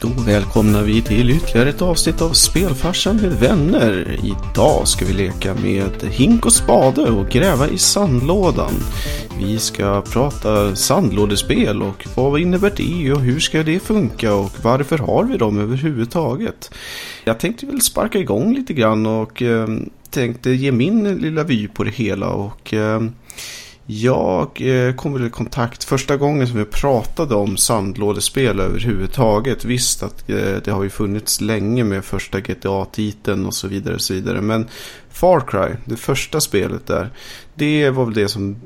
Då välkomnar vi till ytterligare ett avsnitt av Spelfarsan med vänner. Idag ska vi leka med hink och spade och gräva i sandlådan. Vi ska prata sandlådespel och vad innebär det och hur ska det funka och varför har vi dem överhuvudtaget? Jag tänkte väl sparka igång lite grann och eh, tänkte ge min lilla vy på det hela och eh, jag eh, kom väl i kontakt första gången som vi pratade om sandlådespel överhuvudtaget. Visst att eh, det har ju funnits länge med första GTA-titeln och så vidare och så vidare. Men Far Cry, det första spelet där, det var väl det som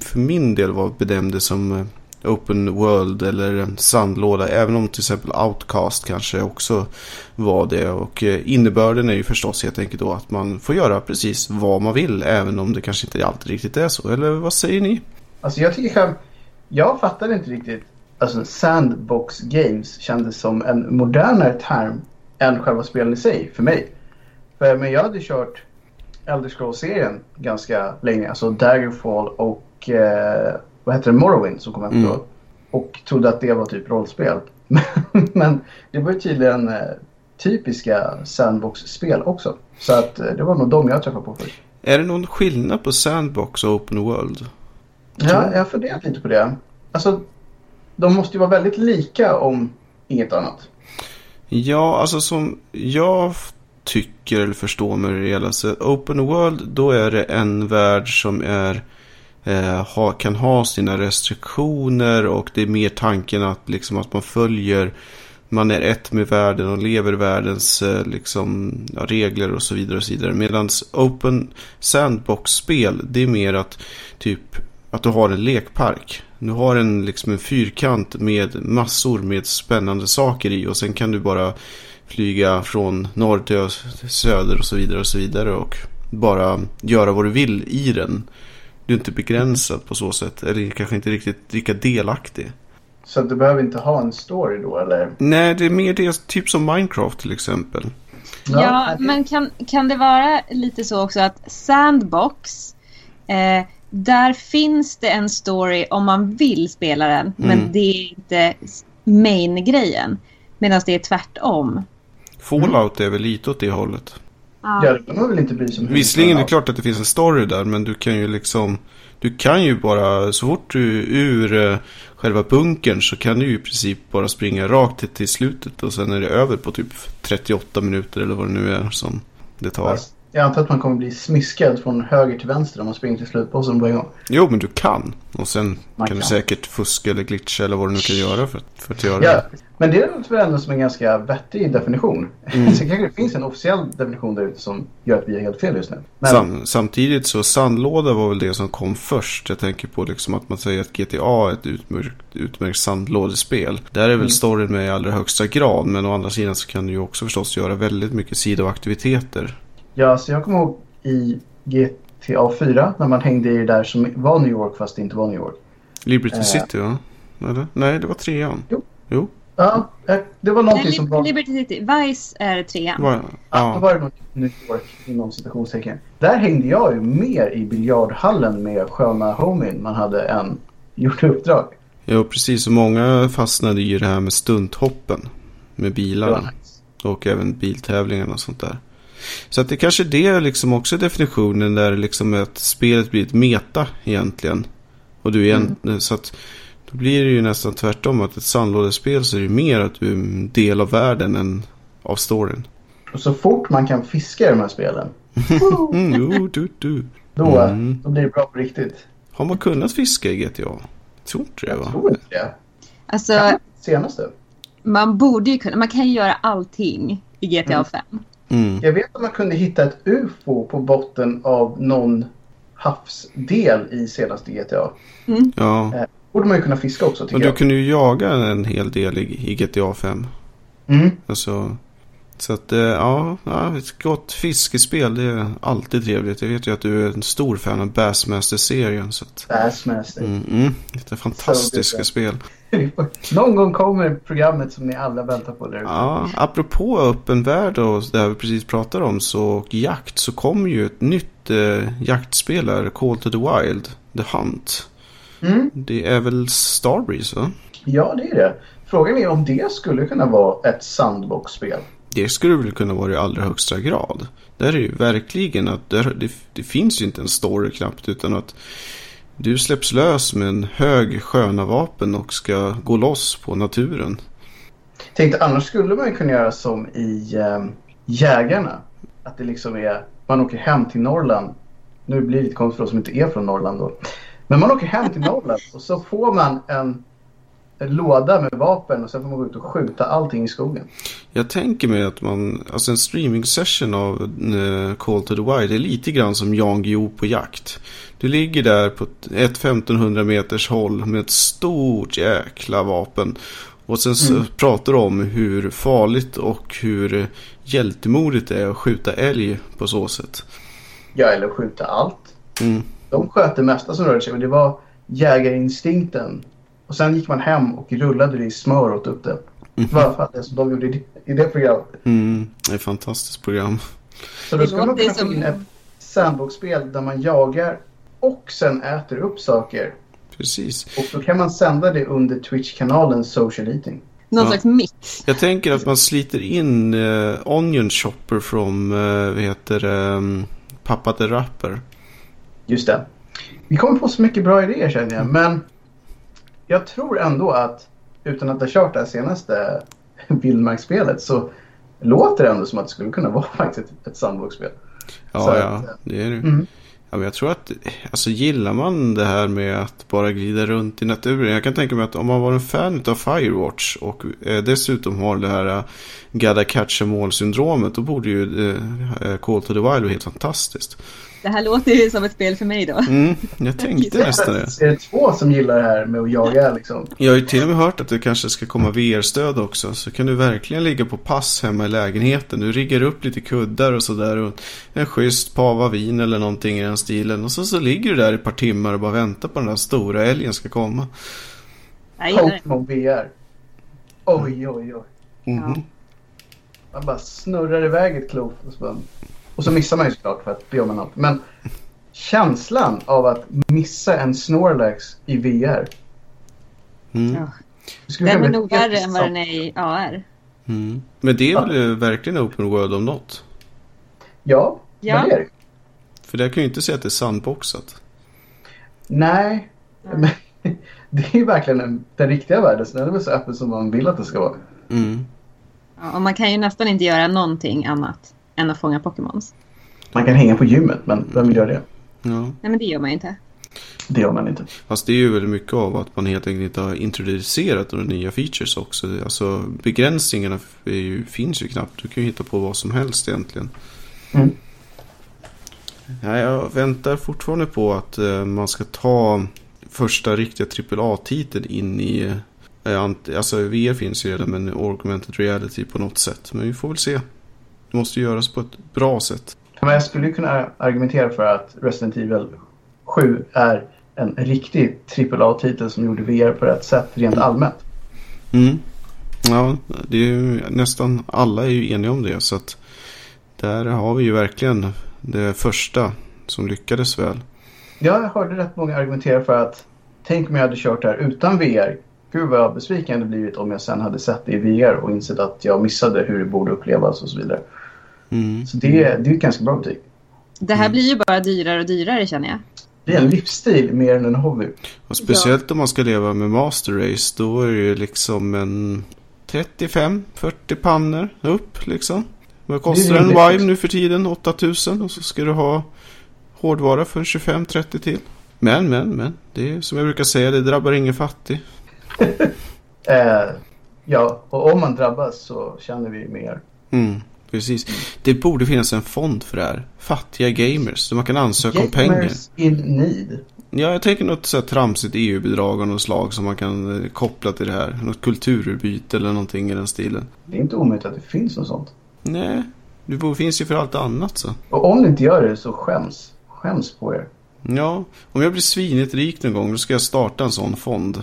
för min del var bedömdes som eh, open world eller sandlåda. Även om till exempel Outcast kanske också var det. Och eh, innebörden är ju förstås helt enkelt då att man får göra precis vad man vill. Även om det kanske inte alltid riktigt är så. Eller vad säger ni? Alltså jag tycker själv, jag fattade inte riktigt. Alltså sandbox games kändes som en modernare term än själva spelen i sig för mig. För men jag hade kört Elder Scrolls-serien ganska länge. Alltså Daggerfall och eh, vad heter det, Morrowind som kom efter mm. Och trodde att det var typ rollspel. Men det var ju tydligen eh, typiska sandbox-spel också. Så att eh, det var nog de jag träffade på först. Är det någon skillnad på sandbox och open world? Ja, jag har funderat lite på det. Alltså, de måste ju vara väldigt lika om inget annat. Ja, alltså som jag tycker eller förstår med det hela. Så open world, då är det en värld som är eh, ha, kan ha sina restriktioner och det är mer tanken att, liksom, att man följer man är ett med världen och lever världens eh, liksom, ja, regler och så vidare. och så vidare. Medan Open Sandbox-spel, det är mer att typ att du har en lekpark. Du har en, liksom en fyrkant med massor med spännande saker i och sen kan du bara flyga från norr till söder och så vidare och så vidare och bara göra vad du vill i den. Du är inte begränsad på så sätt. Eller kanske inte riktigt lika delaktig. Så du behöver inte ha en story då eller? Nej, det är mer det, typ som Minecraft till exempel. Ja, ja men kan, kan det vara lite så också att Sandbox, eh, där finns det en story om man vill spela den, mm. men det är inte main-grejen. Medan det är tvärtom. Fallout är väl lite åt det hållet. Ja, kan man väl inte bry sig om. Visserligen är det klart att det finns en story där, men du kan ju liksom... Du kan ju bara, så fort du ur uh, själva bunkern så kan du ju i princip bara springa rakt till, till slutet och sen är det över på typ 38 minuter eller vad det nu är som det tar. Jag antar att man kommer bli smiskad från höger till vänster om man springer till slutbossen på en gång. Jo, men du kan. Och sen kan, kan, du säkert fuska eller glitcha eller vad du nu kan göra för, för att göra ja, det. Men det låter väl ändå som en ganska vettig definition. Mm. Sen kanske det finns en officiell definition där ute som gör att vi är helt fel just nu. Men... Sam, samtidigt så sandlåda var väl det som kom först. Jag tänker på liksom att man säger att GTA är ett utmärkt, utmärkt sandlådespel. Där är väl mm. storyn med i allra högsta grad. Men å andra sidan så kan du ju också förstås göra väldigt mycket sidoaktiviteter. Ja, så jag kommer ihåg i GTA 4 när man hängde i det där som var New York fast det inte var New York. Liberty uh, City va? Eller? Nej, det var trean. Jo. jo. Ja, eh, det var någonting Nej, som var... Liberty City. Vice är trean. Var, ja. ja, då var det något New York inom citationstecken. Där hängde jag ju mer i biljardhallen med sköna homin man hade än gjort uppdrag. Ja, precis. Och många fastnade i det här med stunthoppen med bilarna. Och även biltävlingarna och sånt där. Så att det kanske det liksom också är definitionen där liksom att spelet blir ett meta egentligen. Och du är mm. så att då blir det ju nästan tvärtom att ett sandlådespel så är det mer att du är en del av världen än av storyn. Och så fort man kan fiska i de här spelen. mm, du, du. Då, mm. då blir det bra på riktigt. Har man kunnat fiska i GTA? Jag tror inte det va? Jag tror inte det. Alltså, senaste. Man borde ju kunna, man kan ju göra allting i GTA 5. Mm. Jag vet att man kunde hitta ett UFO på botten av någon havsdel i senaste GTA. Mm. Ja. Eh, borde man ju kunna fiska också tycker Men du jag. kunde ju jaga en hel del i, i GTA 5. Mm. Alltså, så att eh, ja, ett gott fiskespel det är alltid trevligt. Jag vet ju att du är en stor fan av Bassmaster-serien. Så att, Bassmaster. Mm, mm, det är fantastiska spel. Någon gång kommer programmet som ni alla väntar på. Där ja, apropå öppen värld och det vi precis pratar om så, och jakt så kommer ju ett nytt eh, jaktspel här, Call to the Wild, The Hunt. Mm. Det är väl Starbreeze va? Ja, det är det. Frågan är om det skulle kunna vara ett sandbox-spel. Det skulle väl kunna vara i allra högsta grad. Där är det ju verkligen att det, det finns ju inte en story knappt utan att du släpps lös med en hög sköna vapen och ska gå loss på naturen. Tänkte annars skulle man kunna göra som i äh, Jägarna. Att det liksom är, man åker hem till Norrland. Nu blir det lite konstigt för oss som inte är från Norrland då. Men man åker hem till Norrland och så får man en, en låda med vapen och sen får man gå ut och skjuta allting i skogen. Jag tänker mig att man, alltså en streaming session av uh, Call to the Wild är lite grann som Jan Guillou på jakt. Du ligger där på ett 1500 meters håll med ett stort jäkla vapen. Och sen så mm. pratar du om hur farligt och hur hjältemodigt det är att skjuta älg på så sätt. Ja, eller skjuta allt. Mm. De sköt det mesta som rörde sig och det var jägarinstinkten. Och sen gick man hem och rullade det i smör och åt upp det. Mm. Det var i alla fall det som de gjorde i det, i det programmet. Mm, det är ett fantastiskt program. Så då skulle man kunna få in ett sandbox-spel där man jagar och sen äter upp saker. Precis. Och då kan man sända det under Twitch-kanalen Social Eating. Någon ja. slags mix. Jag tänker att man sliter in uh, Onion Chopper från, uh, vad heter um, Pappa the Rapper. Just det. Vi kommer på så mycket bra idéer känner jag. Men jag tror ändå att utan att ha kört det här senaste vildmarksspelet så låter det ändå som att det skulle kunna vara faktiskt ett, ett sandbox-spel. Ja, så ja, att, det är det. Mm. Ja, men jag tror att, alltså gillar man det här med att bara glida runt i naturen. Jag kan tänka mig att om man var en fan av Firewatch och eh, dessutom har det här eh, Gotta catch syndromet. Då borde ju eh, Call to the Wild vara helt fantastiskt. Det här låter ju som ett spel för mig då. Mm, jag tänkte nästan det. Är det två som gillar det här med att jaga liksom? Jag har ju till och med hört att det kanske ska komma VR-stöd också. Så kan du verkligen ligga på pass hemma i lägenheten. Du riggar upp lite kuddar och sådär. Och en schysst pava vin eller någonting i den stilen. Och så, så ligger du där i ett par timmar och bara väntar på den där stora älgen ska komma. Pokémon VR. Oj, oj, oj. Mm -hmm. Man bara snurrar iväg ett klot och så bara och så missar man ju såklart för att det gör man alltid. Men känslan av att missa en Snorlax i VR. Mm. Ja. Den är nog värre än vad den är i AR. Mm. Men det är väl ja. verkligen open world om något? Ja, ja. det är det. För där kan ju inte säga att det är sandboxat. Nej, men det är ju verkligen den, den riktiga världen. Så den är väl så öppen som man vill att det ska vara. Mm. Ja, och man kan ju nästan inte göra någonting annat än att fånga Pokémons. Man kan hänga på gymmet, men vem vill göra det? Ja. Nej, men det gör man ju inte. Det gör man inte. Fast det är ju väldigt mycket av att man helt enkelt inte har introducerat några nya features också. Alltså begränsningarna ju, finns ju knappt. Du kan ju hitta på vad som helst egentligen. Mm. Ja, jag väntar fortfarande på att uh, man ska ta första riktiga AAA-titeln in i... Uh, alltså VR finns ju redan men augmented reality på något sätt. Men vi får väl se. Det måste göras på ett bra sätt. Men jag skulle kunna argumentera för att Resident Evil 7 är en riktig AAA-titel som gjorde VR på rätt sätt rent allmänt. Mm. Ja, det är ju, nästan alla är ju eniga om det. Så att där har vi ju verkligen det första som lyckades väl. Jag hörde rätt många argumentera för att tänk om jag hade kört det här utan VR. Gud vad besviken jag hade blivit om jag sen hade sett det i VR och insett att jag missade hur det borde upplevas och så vidare. Mm. Så det, det är ett ganska bra betyg. Det här blir ju bara dyrare och dyrare känner jag. Det är en livsstil mer än en hobby. Och speciellt om man ska leva med Master Race. Då är det ju liksom en 35-40 pannor upp liksom. Vad kostar en Vive nu för tiden? 8000. Och så ska du ha hårdvara för 25-30 till. Men, men, men. Det är som jag brukar säga, det drabbar ingen fattig. eh, ja, och om man drabbas så känner vi mer. Mm. Precis. Det borde finnas en fond för det här. Fattiga gamers. Så man kan ansöka gamers om pengar. Gamers in need. Ja, jag tänker något så här tramsigt EU-bidrag av något slag som man kan eh, koppla till det här. Något kulturutbyte eller någonting i den stilen. Det är inte omöjligt att det finns något sånt. Nej, det finns ju för allt annat så. Och om ni inte gör det så skäms. Skäms på er. Ja, om jag blir svinigt rik någon gång då ska jag starta en sån fond.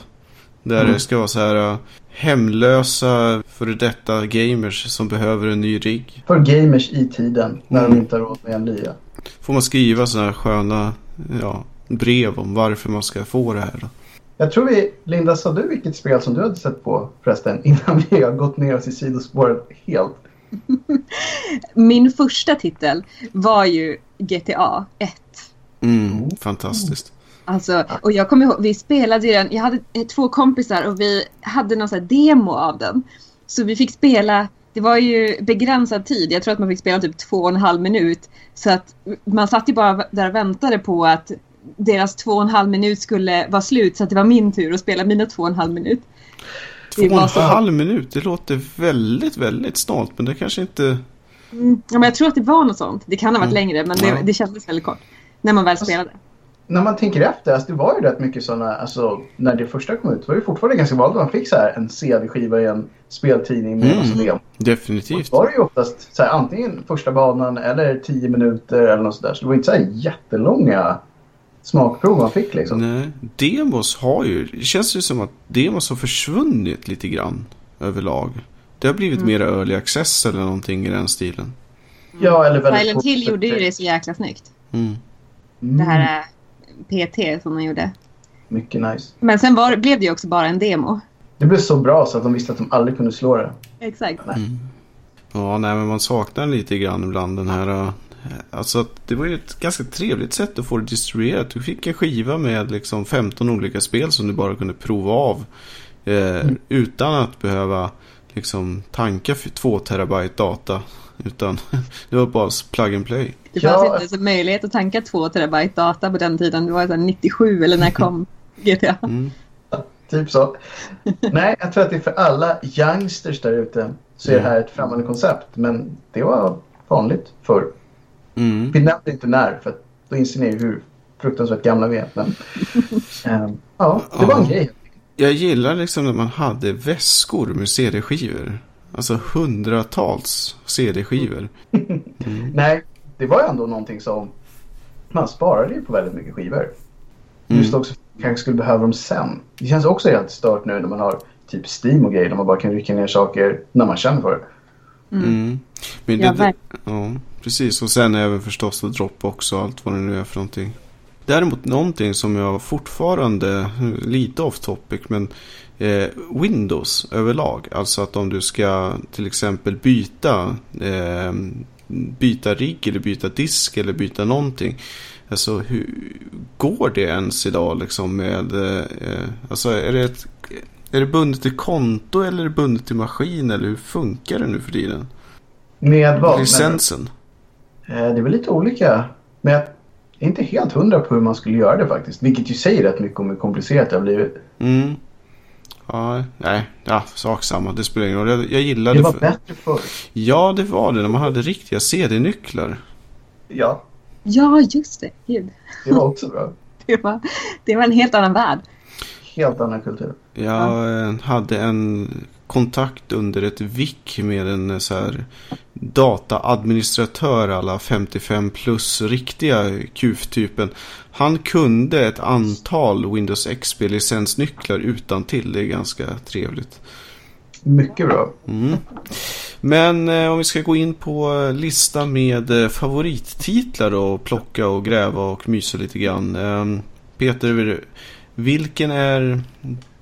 Där mm. det ska vara så här äh, hemlösa före detta gamers som behöver en ny rigg. För gamers i tiden när mm. de inte har råd med en nya. Får man skriva sådana här sköna ja, brev om varför man ska få det här. Då. Jag tror vi, Linda, sa du vilket spel som du hade sett på förresten innan vi har gått ner oss i sidospåret helt? Min första titel var ju GTA 1. Mm, fantastiskt. Alltså, och jag kommer ihåg, vi spelade ju den, jag hade två kompisar och vi hade någon sån demo av den. Så vi fick spela, det var ju begränsad tid, jag tror att man fick spela typ två och en halv minut. Så att man satt ju bara där och väntade på att deras två och en halv minut skulle vara slut så att det var min tur att spela mina två och en halv minut. Två och en halv minut, det låter väldigt, väldigt snart men det kanske inte... Mm, ja, men jag tror att det var något sånt. Det kan ha varit mm. längre men det, det kändes väldigt kort. När man väl alltså, spelade. När man tänker efter, alltså det var ju rätt mycket sådana, alltså när det första kom ut var det fortfarande ganska vanligt att man fick så här en CD-skiva i en speltidning med mm, en Definitivt. Och var det ju oftast så här, antingen första banan eller tio minuter eller något sådär. Så det var inte så här jättelånga smakprov man fick liksom. Nej, demos har ju, det känns ju som att demos har försvunnit lite grann överlag. Det har blivit mm. mer early access eller någonting i den stilen. Ja, eller väldigt Silent Hill gjorde ju det så jäkla snyggt. Mm. Det här PT som de gjorde. Mycket nice. Men sen var, blev det ju också bara en demo. Det blev så bra så att de visste att de aldrig kunde slå det. Exakt. Mm. Ja, nej men man saknar lite grann ibland den här uh, Alltså det var ju ett ganska trevligt sätt att få det distribuerat. Du fick en skiva med liksom 15 olika spel som du bara kunde prova av. Eh, mm. Utan att behöva liksom tanka för 2 terabyte data. Utan det var bara plug and play. Det fanns ja. inte ens möjlighet att tanka 2 terabyte data på den tiden. Det var så 97 eller när kom GTA. Mm. typ så. Nej, jag tror att det är för alla youngsters där ute så är det här ett främmande koncept. Men det var vanligt förr. Mm. Vi nämnde inte när för då inser ni hur fruktansvärt gamla vi är. Men, ähm, ja, det var en grej. Jag gillar liksom när man hade väskor med CD-skivor. Alltså hundratals CD-skivor. Mm. Nej, det var ju ändå någonting som man sparade ju på väldigt mycket skivor. Mm. Just också kanske skulle behöva dem sen. Det känns också helt stört nu när man har typ Steam och grejer. Där man bara kan rycka ner saker när man känner för det. Mm. mm. Men det, ja, ja, precis. Och sen även förstås att Dropbox och allt vad det nu är för någonting. Däremot någonting som jag fortfarande, lite off topic, men eh, Windows överlag. Alltså att om du ska till exempel byta, eh, byta rigg eller byta disk eller byta någonting. Alltså hur går det ens idag liksom med, eh, alltså är det, ett, är det bundet till konto eller är det bundet till maskin eller hur funkar det nu för tiden? Med vad? Licensen? Eh, det är väl lite olika. Men jag är inte helt hundra på hur man skulle göra det faktiskt. Vilket ju säger rätt mycket om hur komplicerat det har blivit. Mm. Ja, nej, ja, sak samma. Det spelar ingen roll. Jag, jag gillade det. var för... bättre förr. Ja, det var det. När man hade riktiga CD-nycklar. Ja. Ja, just det. Gud. Det var också bra. det, var, det var en helt annan värld. Helt annan kultur. Jag ja. Eh, hade en kontakt under ett vick med en eh, så här dataadministratör alla 55 plus riktiga QF-typen. Han kunde ett antal Windows XP-licensnycklar utan till. Det är ganska trevligt. Mycket bra. Mm. Men eh, om vi ska gå in på listan med eh, favorittitlar och plocka och gräva och mysa lite grann. Eh, Peter, vilken är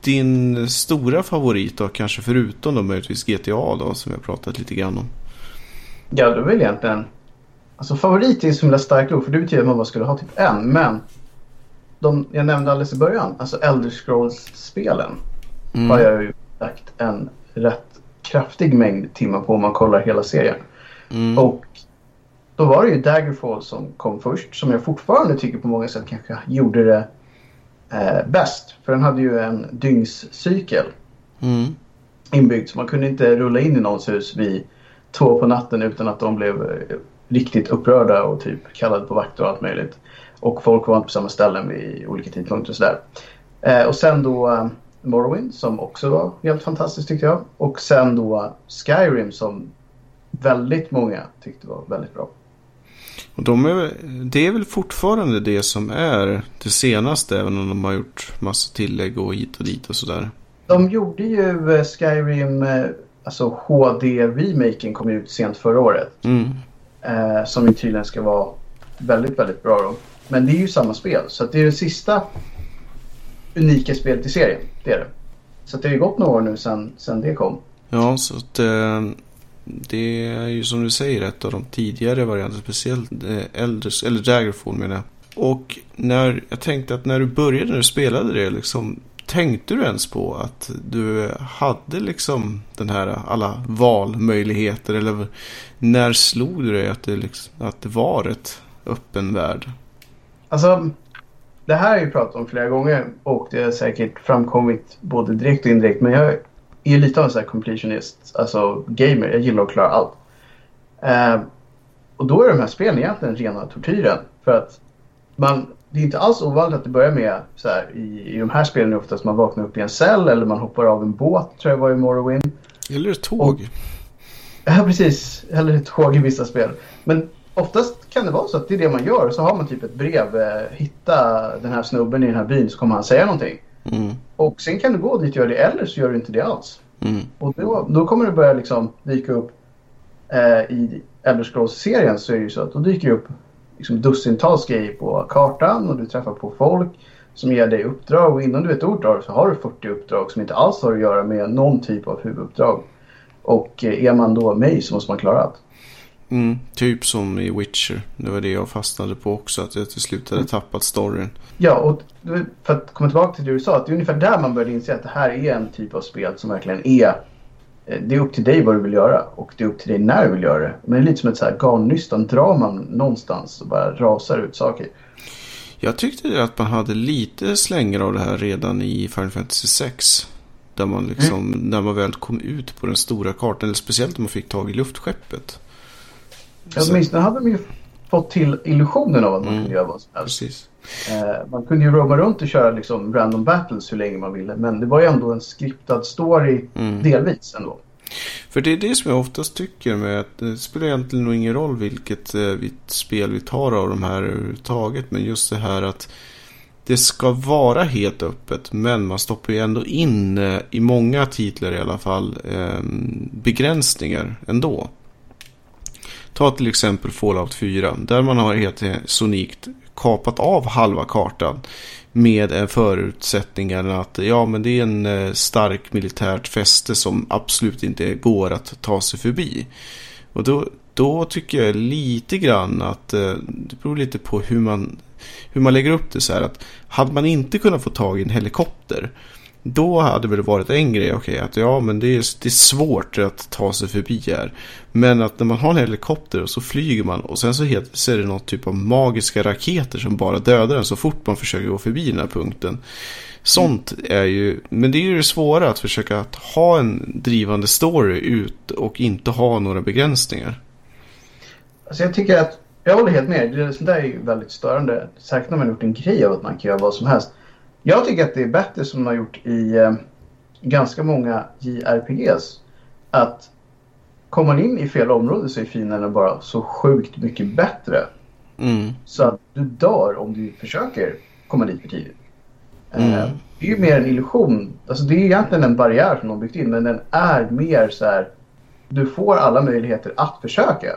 din stora favorit då? Kanske förutom då möjligtvis GTA då som har pratat lite grann om. Ja, det är väl egentligen... Alltså favorit är så himla starkt ord för det betyder att man bara skulle ha typ en. Men de jag nämnde alldeles i början, alltså Elder Scrolls-spelen mm. har jag ju lagt en rätt kraftig mängd timmar på om man kollar hela serien. Mm. Och då var det ju Daggerfall som kom först som jag fortfarande tycker på många sätt kanske gjorde det eh, bäst. För den hade ju en dygnscykel mm. inbyggd så man kunde inte rulla in i någons hus vid två på natten utan att de blev eh, riktigt upprörda och typ kallade på vakter och allt möjligt. Och folk var inte på samma ställen vid olika tidpunkter och sådär. Eh, och sen då eh, Morrowind som också var helt fantastiskt tyckte jag. Och sen då Skyrim som väldigt många tyckte var väldigt bra. Och de är, det är väl fortfarande det som är det senaste även om de har gjort massa tillägg och hit och dit och sådär. De gjorde ju eh, Skyrim, eh, alltså HD-remaken kom ut sent förra året. Mm. Eh, som ju tydligen ska vara väldigt, väldigt bra då. Men det är ju samma spel så det är det sista unika spelet i serien. Det är det. Så det har ju gått några år nu sedan, sedan det kom. Ja, så att eh, det är ju som du säger ett av de tidigare varianterna. Speciellt eh, äldre, eller Daggerfall menar jag. Och när jag tänkte att när du började när du spelade det liksom. Tänkte du ens på att du hade liksom den här alla valmöjligheter? Eller när slog du dig att det, liksom, att det var ett öppen värld? Alltså, det här har jag ju pratat om flera gånger och det har säkert framkommit både direkt och indirekt. Men jag är ju lite av en sån här completionist, alltså gamer. Jag gillar att klara allt. Uh, och då är de här spelen egentligen rena tortyren. För att man, det är inte alls ovanligt att det börjar med så här, i, i de här spelen är oftast man vaknar upp i en cell eller man hoppar av en båt tror jag var i Morrowind. Eller ett tåg. Och, ja precis, eller ett tåg i vissa spel. Men oftast kan det vara så att det är det man gör. Så har man typ ett brev. Eh, hitta den här snubben i den här byn så kommer han säga någonting. Mm. Och sen kan du gå dit och göra det eller så gör du inte det alls. Mm. Och då, då kommer det börja liksom dyka upp eh, i Elder Scrolls-serien så är det ju så att då dyker det upp liksom dussintals grejer på kartan och du träffar på folk som ger dig uppdrag och innan du vet ordet av så har du 40 uppdrag som inte alls har att göra med någon typ av huvuduppdrag. Och eh, är man då mig så måste man klara allt. Mm, typ som i Witcher. Det var det jag fastnade på också. Att jag till slut hade mm. tappat storyn. Ja, och för att komma tillbaka till det du sa. Att det är ungefär där man började inse att det här är en typ av spel som verkligen är. Eh, det är upp till dig vad du vill göra och det är upp till dig när du vill göra det. Men det är lite som ett så här garnnystan. Drar man någonstans och bara rasar ut saker. Jag tyckte att man hade lite slänger av det här redan i Final Fantasy 6. Där man liksom, mm. när man väl kom ut på den stora kartan. Eller speciellt när man fick tag i luftskeppet. Ja, åtminstone hade de ju fått till illusionen av att man mm. kunde göra vad som helst. Precis. Eh, man kunde ju roama runt och köra liksom random battles hur länge man ville. Men det var ju ändå en skriptad story mm. delvis ändå. För det är det som jag oftast tycker med att det spelar egentligen nog ingen roll vilket eh, spel vi tar av de här överhuvudtaget. Men just det här att det ska vara helt öppet men man stoppar ju ändå in eh, i många titlar i alla fall eh, begränsningar ändå. Ta till exempel Fallout 4 där man har helt eh, sonikt kapat av halva kartan med förutsättningen att ja men det är en eh, stark militärt fäste som absolut inte går att ta sig förbi. Och då, då tycker jag lite grann att eh, det beror lite på hur man, hur man lägger upp det så här att hade man inte kunnat få tag i en helikopter då hade det väl varit en grej, okej, okay, att ja men det är, det är svårt att ta sig förbi här. Men att när man har en helikopter och så flyger man och sen så, heter, så är det någon typ av magiska raketer som bara dödar en så fort man försöker gå förbi den här punkten. Sånt är ju, men det är ju det svåra att försöka att ha en drivande story ut och inte ha några begränsningar. Alltså jag tycker att, jag håller helt med, det där är ju väldigt störande. Särskilt när man har gjort en grej av att man kan göra vad som helst. Jag tycker att det är bättre som de har gjort i eh, ganska många JRPGs. Att kommer man in i fel område så är fienden bara så sjukt mycket bättre. Mm. Så att du dör om du försöker komma dit för tidigt. Eh, mm. det är ju mer en illusion. Alltså det är egentligen en barriär som de byggt in men den är mer så här. Du får alla möjligheter att försöka.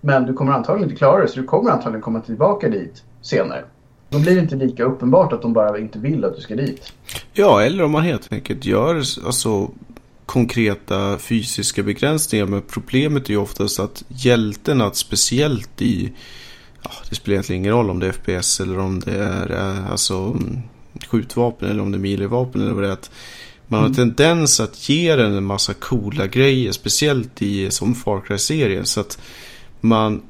Men du kommer antagligen inte klara det så du kommer antagligen komma tillbaka dit senare. Då blir det inte lika uppenbart att de bara inte vill att du ska dit. Ja, eller om man helt enkelt gör alltså, konkreta fysiska begränsningar. Men problemet är ju oftast att hjälten, att speciellt i... Ja, det spelar egentligen ingen roll om det är FPS eller om det är eh, alltså, skjutvapen eller om det är milevapen eller vad det är. Att man har en mm. tendens att ge den en massa coola grejer, speciellt i som Far Cry-serien. Så att man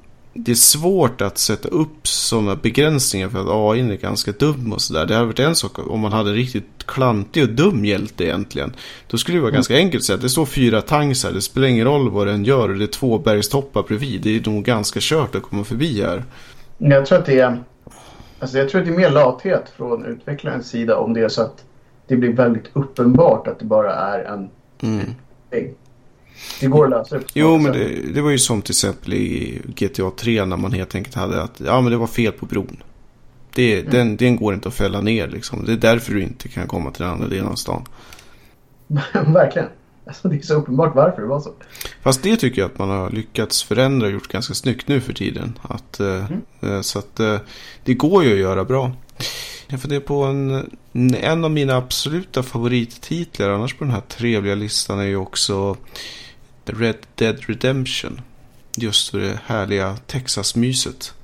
det är svårt att sätta upp sådana begränsningar för att AI är ganska dum och sådär. Det hade varit en sak om man hade en riktigt klantig och dum hjälte egentligen. Då skulle det vara mm. ganska enkelt att säga att det står fyra tanks här. Det spelar ingen roll vad den gör och det är två bergstoppar bredvid. Det är nog ganska kört att komma förbi här. Jag tror att det är, alltså jag tror att det är mer lathet från utvecklarens sida om det är så att det blir väldigt uppenbart att det bara är en mm. Det går att lösa det. Jo, men det, det, var ju som till exempel i GTA 3 när man helt enkelt hade att ja, men det var fel på bron. Det, mm. den, den går inte att fälla ner liksom. Det är därför du inte kan komma till den andra delen av stan. Verkligen. Alltså, det är så uppenbart varför det var så. Fast det tycker jag att man har lyckats förändra och gjort ganska snyggt nu för tiden. Att, eh, mm. eh, så att eh, det går ju att göra bra. Jag funderar på en, en av mina absoluta favorittitlar annars på den här trevliga listan är ju också Red Dead Redemption. Just för det härliga Texas-myset.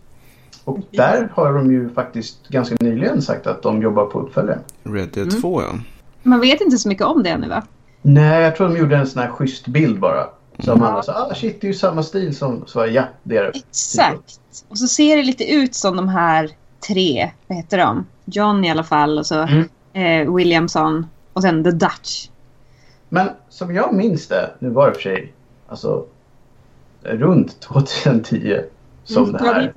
Och där har de ju faktiskt ganska nyligen sagt att de jobbar på uppföljare. Red Dead mm. 2 ja. Man vet inte så mycket om det ännu va? Nej, jag tror de gjorde en sån här schysst bild bara. Så mm. alla sa, ah shit det är ju samma stil som, så ja det är det. Exakt. Och så ser det lite ut som de här tre, vad heter de? John i alla fall och så mm. eh, Williamson och sen The Dutch. Men som jag minns det, nu var det för sig alltså runt 2010 som mm, det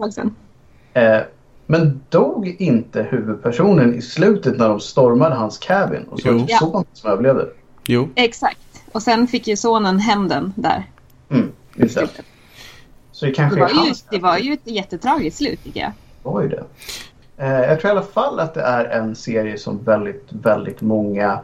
här. Eh, men dog inte huvudpersonen i slutet när de stormade hans cabin och så var det sonen som överlevde? Jo. Exakt. Och sen fick ju sonen hämnden där. Mm, just det. Så det kanske det var, ju, det var ju ett jättetragiskt slut tycker jag. Det var ju det. Eh, jag tror i alla fall att det är en serie som väldigt, väldigt många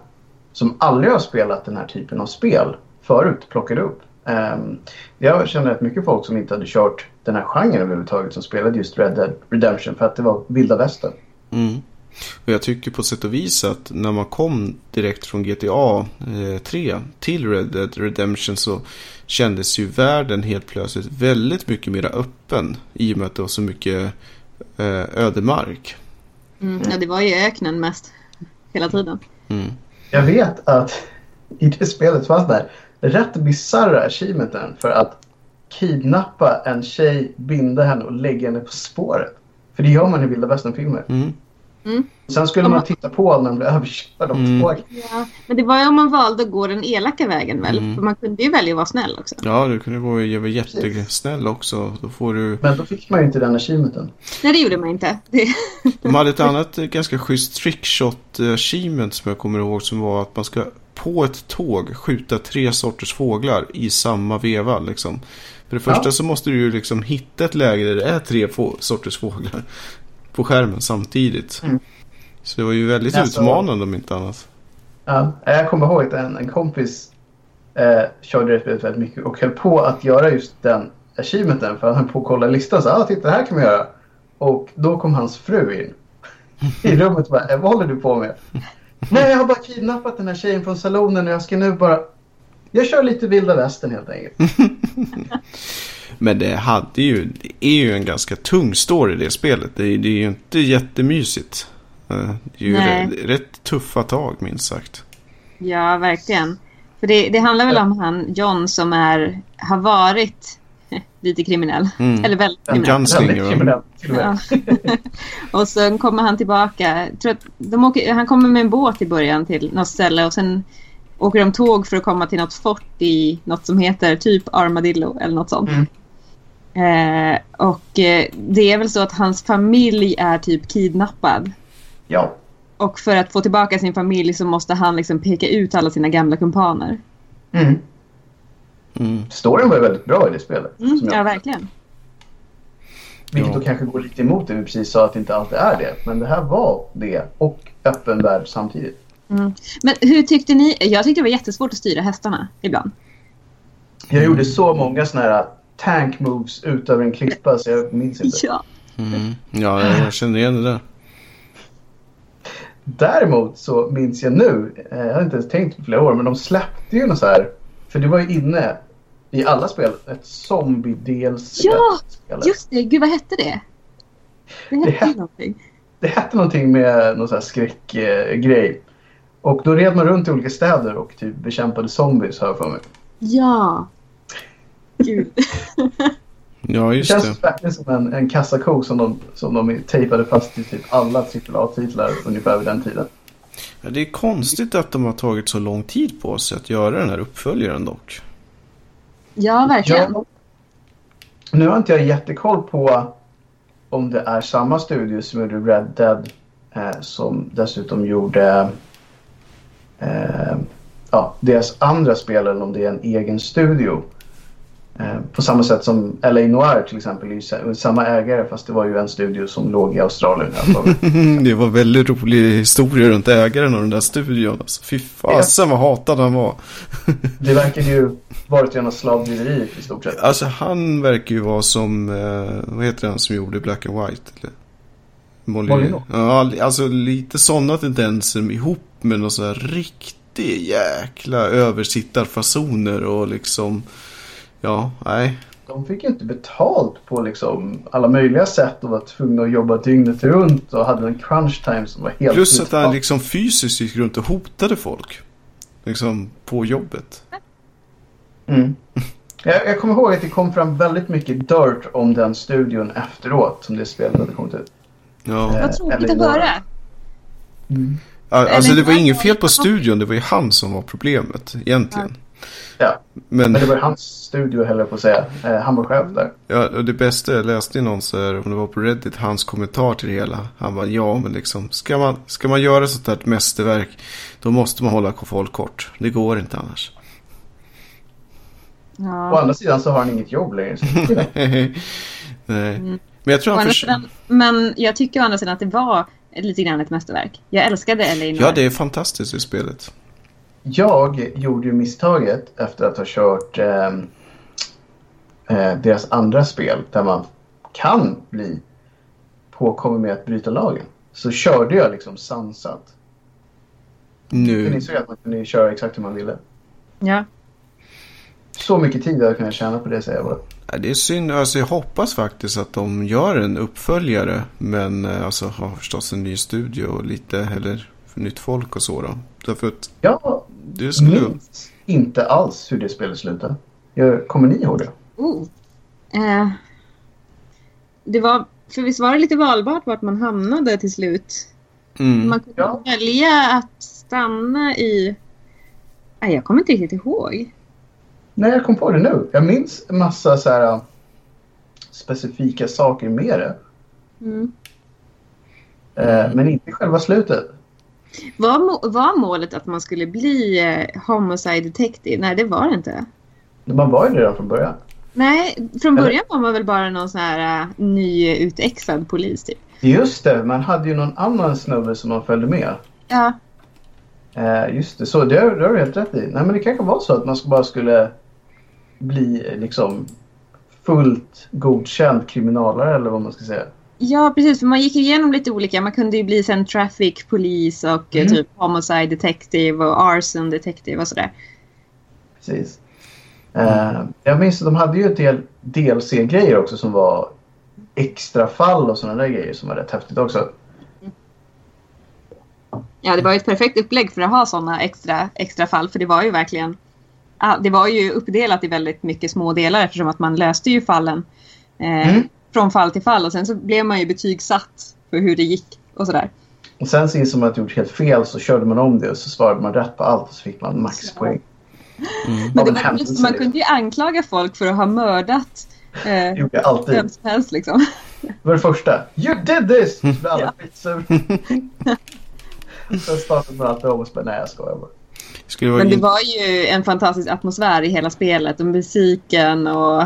som aldrig har spelat den här typen av spel förut plockade upp. Um, jag känner rätt mycket folk som inte hade kört den här genren överhuvudtaget som spelade just Red Dead Redemption för att det var vilda västern. Mm. Och jag tycker på sätt och vis att när man kom direkt från GTA eh, 3 till Red Dead Redemption så kändes ju världen helt plötsligt väldigt mycket mer öppen i och med att det var så mycket eh, ödemark. Mm, ja, det var ju öknen mest hela tiden. Mm. Jag vet att i det spelet fanns det rätt bisarra achievementen för att kidnappa en tjej, binda henne och lägga henne på spåret. För det gör man i vilda västern-filmer. Mm. Mm. Sen skulle man titta på när de blev överkörd av mm. tåg. Ja, men det var ju om man valde att gå den elaka vägen väl? Mm. För man kunde ju välja att vara snäll också. Ja, du kunde vara jättesnäll också. Då får du... Men då fick man ju inte den achievementen. Nej, det gjorde man inte. Det... De hade ett annat ganska schysst trickshot achievement som jag kommer ihåg som var att man ska på ett tåg skjuta tre sorters fåglar i samma veva. Liksom. För det första ja. så måste du ju liksom hitta ett läge där det är tre få sorters fåglar på skärmen samtidigt. Mm. Så det var ju väldigt alltså, utmanande om inte annat. Ja, jag kommer ihåg att en, en kompis eh, körde det spelet väldigt mycket och höll på att göra just den achievementen för han höll på att kolla listan. Så ah, titta det här kan vi göra. Och då kom hans fru in i rummet och bara, eh, vad håller du på med? Nej, jag har bara kidnappat den här tjejen från salonen och jag ska nu bara... Jag kör lite vilda västern helt enkelt. Men det hade ju, det är ju en ganska tung story det spelet. Det är, det är ju inte jättemysigt. Eh, det är ju rätt, rätt, tuffa tag minst sagt. Ja, verkligen. För det, det handlar väl om han John som är, har varit lite kriminell. Mm. Eller väldigt kriminell. Ja. och sen kommer han tillbaka. tror att de åker, han kommer med en båt i början till något ställe och sen åker de tåg för att komma till något fort i något som heter typ Armadillo eller något sånt. Mm. Eh, och eh, det är väl så att hans familj är typ kidnappad. Ja. Och för att få tillbaka sin familj så måste han liksom peka ut alla sina gamla kumpaner. Mm. Mm. Storyn var ju väldigt bra i det spelet. Mm, ja, verkligen. Vilket då kanske går lite emot det vi precis sa att det inte alltid är det. Men det här var det och öppen värld samtidigt. Mm. Men hur tyckte ni? Jag tyckte det var jättesvårt att styra hästarna ibland. Jag gjorde så många sådana här tank moves ut över en klippa så jag minns inte. Ja, mm. ja jag känner igen det där. Däremot så minns jag nu, eh, jag har inte ens tänkt på flera år, men de släppte ju något så här för det var ju inne i alla spel ett zombie-DLC. Ja, just det. Gud, vad hette det? Det hette, det hette någonting. Det hette någonting med någon sån här skräckgrej. och då red man runt i olika städer och typ bekämpade zombies, har jag för mig. Ja. Gud. ja, just det. känns det. verkligen som en, en kassako som de, som de tejpade fast i typ alla AAA-titlar ungefär vid den tiden. Ja, det är konstigt att de har tagit så lång tid på sig att göra den här uppföljaren dock. Ja, verkligen. Ja, nu har inte jag jättekoll på om det är samma studio som gjorde Red Dead eh, som dessutom gjorde eh, ja, deras andra spel eller om det är en egen studio. Eh, på samma sätt som LA Noir till exempel är samma ägare fast det var ju en studio som låg i Australien. det var väldigt rolig historia runt ägaren av den där studion. Alltså, fy fasen vad hatad han var. det verkar ju varit rena slavdriveriet i stort sett. Alltså han verkar ju vara som, eh, vad heter han som gjorde Black and White? Eller? Molino? Ja, alltså lite sådana tendenser ihop med någon sån här riktig jäkla översittarfasoner och liksom... Ja, nej. De fick ju inte betalt på liksom alla möjliga sätt och var tvungna att jobba dygnet runt och hade en crunch time som var helt Plus att han liksom fysiskt gick runt och hotade folk. Liksom på jobbet. Mm. Jag, jag kommer ihåg att det kom fram väldigt mycket dirt om den studion efteråt som det spelet hade kommit ut. Ja. Vad Eh, tråkigt eller att höra. Mm. Alltså det var inget fel på studion, det var ju han som var problemet egentligen. Ja, Men men det var hans studio jag på att säga. Eh, han var chef där. ja, och det bästa, jag läste i någon så här, om det var på Reddit, hans kommentar till det hela. Han var ja men liksom, ska man, ska man göra sånt här ett mästerverk, då måste man hålla folk kort. Det går inte annars. Å Ja. andra sidan så har han inget jobb längre. Nej. Mm. Men jag tror Å han förs- sidan, men jag tycker å andra sidan att det var lite grann ett mästerverk. Jag älskade LA Noir. Ja, det är fantastiskt i spelet. Jag gjorde ju misstaget efter att ha kört ehm, eh, deras andra spel där man kan bli påkommen med att bryta lagen. Så körde jag liksom sansat. För Nu. insåg att man kunde köra exakt hur man ville. Ja. Så mycket tid hade jag kunnat tjäna på det säger jag bara. Ja, Det är synd, alltså jag hoppas faktiskt att de gör en uppföljare. Men eh, alltså har förstås en ny studio och lite, eller för nytt folk och så då. Därför att Jag det skulle... minns inte alls hur det spelet slutade. Jag, kommer ni ihåg det? Oh. Eh. Det var, för visst var det lite valbart vart man hamnade till slut? Mm. Man kunde Ja. välja att stanna i... Nej, jag kommer inte riktigt ihåg. Nej, jag kom på det nu. Jag minns en massa så här, specifika saker med det. Mm. Eh, men inte själva slutet. Var, var målet att man skulle bli eh, homicide detective? Nej, det var det inte. Man var ju det redan från början. Nej, från början var man väl bara någon sån här uh, nyutexad polis typ. Just det, man hade ju någon annan snubbe som man följde med. Ja, Eh, just det, så det, har- det har du helt rätt i. Nej men det kanske var så att man bara skulle bli liksom fullt godkänd kriminalare eller vad man ska säga. Ja precis. För man gick igenom lite olika. Man kunde ju bli sen traffic polis och eh, Mm. typ homicide detective och arson detective och sådär. Precis. Eh, jag minns att de hade ju ett del DLC-grejer också som var extra fall och sådana där grejer som var rätt häftigt också. Ja, det var ju ett perfekt upplägg för att ha sådana extra, extra fall. För det var ju verkligen... Det var ju uppdelat i väldigt mycket små delar eftersom att man löste ju fallen eh, Mm. Från fall till fall. Och sen så blev man ju betygsatt för hur det gick och sådär. Och sen så insåg man att man gjort helt fel så körde man om det och så svarade man rätt på allt och så fick man maxpoäng. Men Av det en var, just, man kunde ju anklaga folk för att ha mördat eh, gjorde jag alltid. vem som helst liksom. Det var det första. You did this! Så blev alla skitsur. Sen startade man alltid om och så bara, nej jag skojar bara. Men det var ju en fantastisk atmosfär i hela spelet. Och musiken och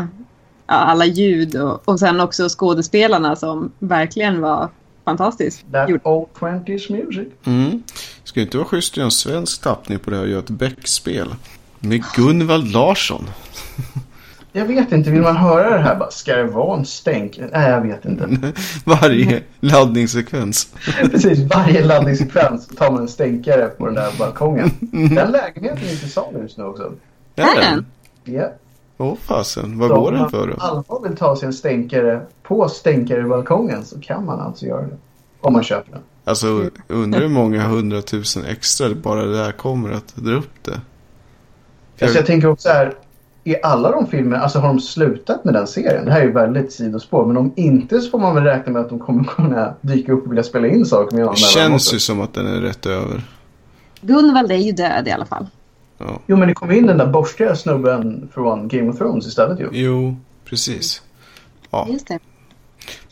ja, alla ljud. Och, och sen också skådespelarna som verkligen var fantastiskt. That old 20s music. Mm. Ska inte vara schysst att göra en svensk tappning på det här och göra ett Beck-spel. Med Gunvald Larsson. Jag vet inte, vill man höra det här bara, ska det vara en stänk? Nej jag vet inte. Varje laddningssekvens. Precis, varje laddningssekvens tar man en stänkare på den där balkongen. Den lägenheten är till salu just nu också. Är den? Ja. Åh fasen, vad Så går om den man för på då? allvar vill ta sig en stänkare på stänkarebalkongen så kan man alltså göra det. Om man köper den. Alltså undrar hur många hundratusen extra bara det där kommer att dra upp det. Alltså jag tänker också här, i alla de filmerna, alltså har de slutat med den serien? Det här är ju väldigt sidospår, men om inte så får man väl räkna med att de kommer kunna dyka upp och vilja spela in saker med Det känns ju som att den är rätt över. Gunvald är ju död i alla fall. Ja. Jo, men det kom in den där borstiga snubben från Game of Thrones istället ju. Jo, precis. Ja, Just det.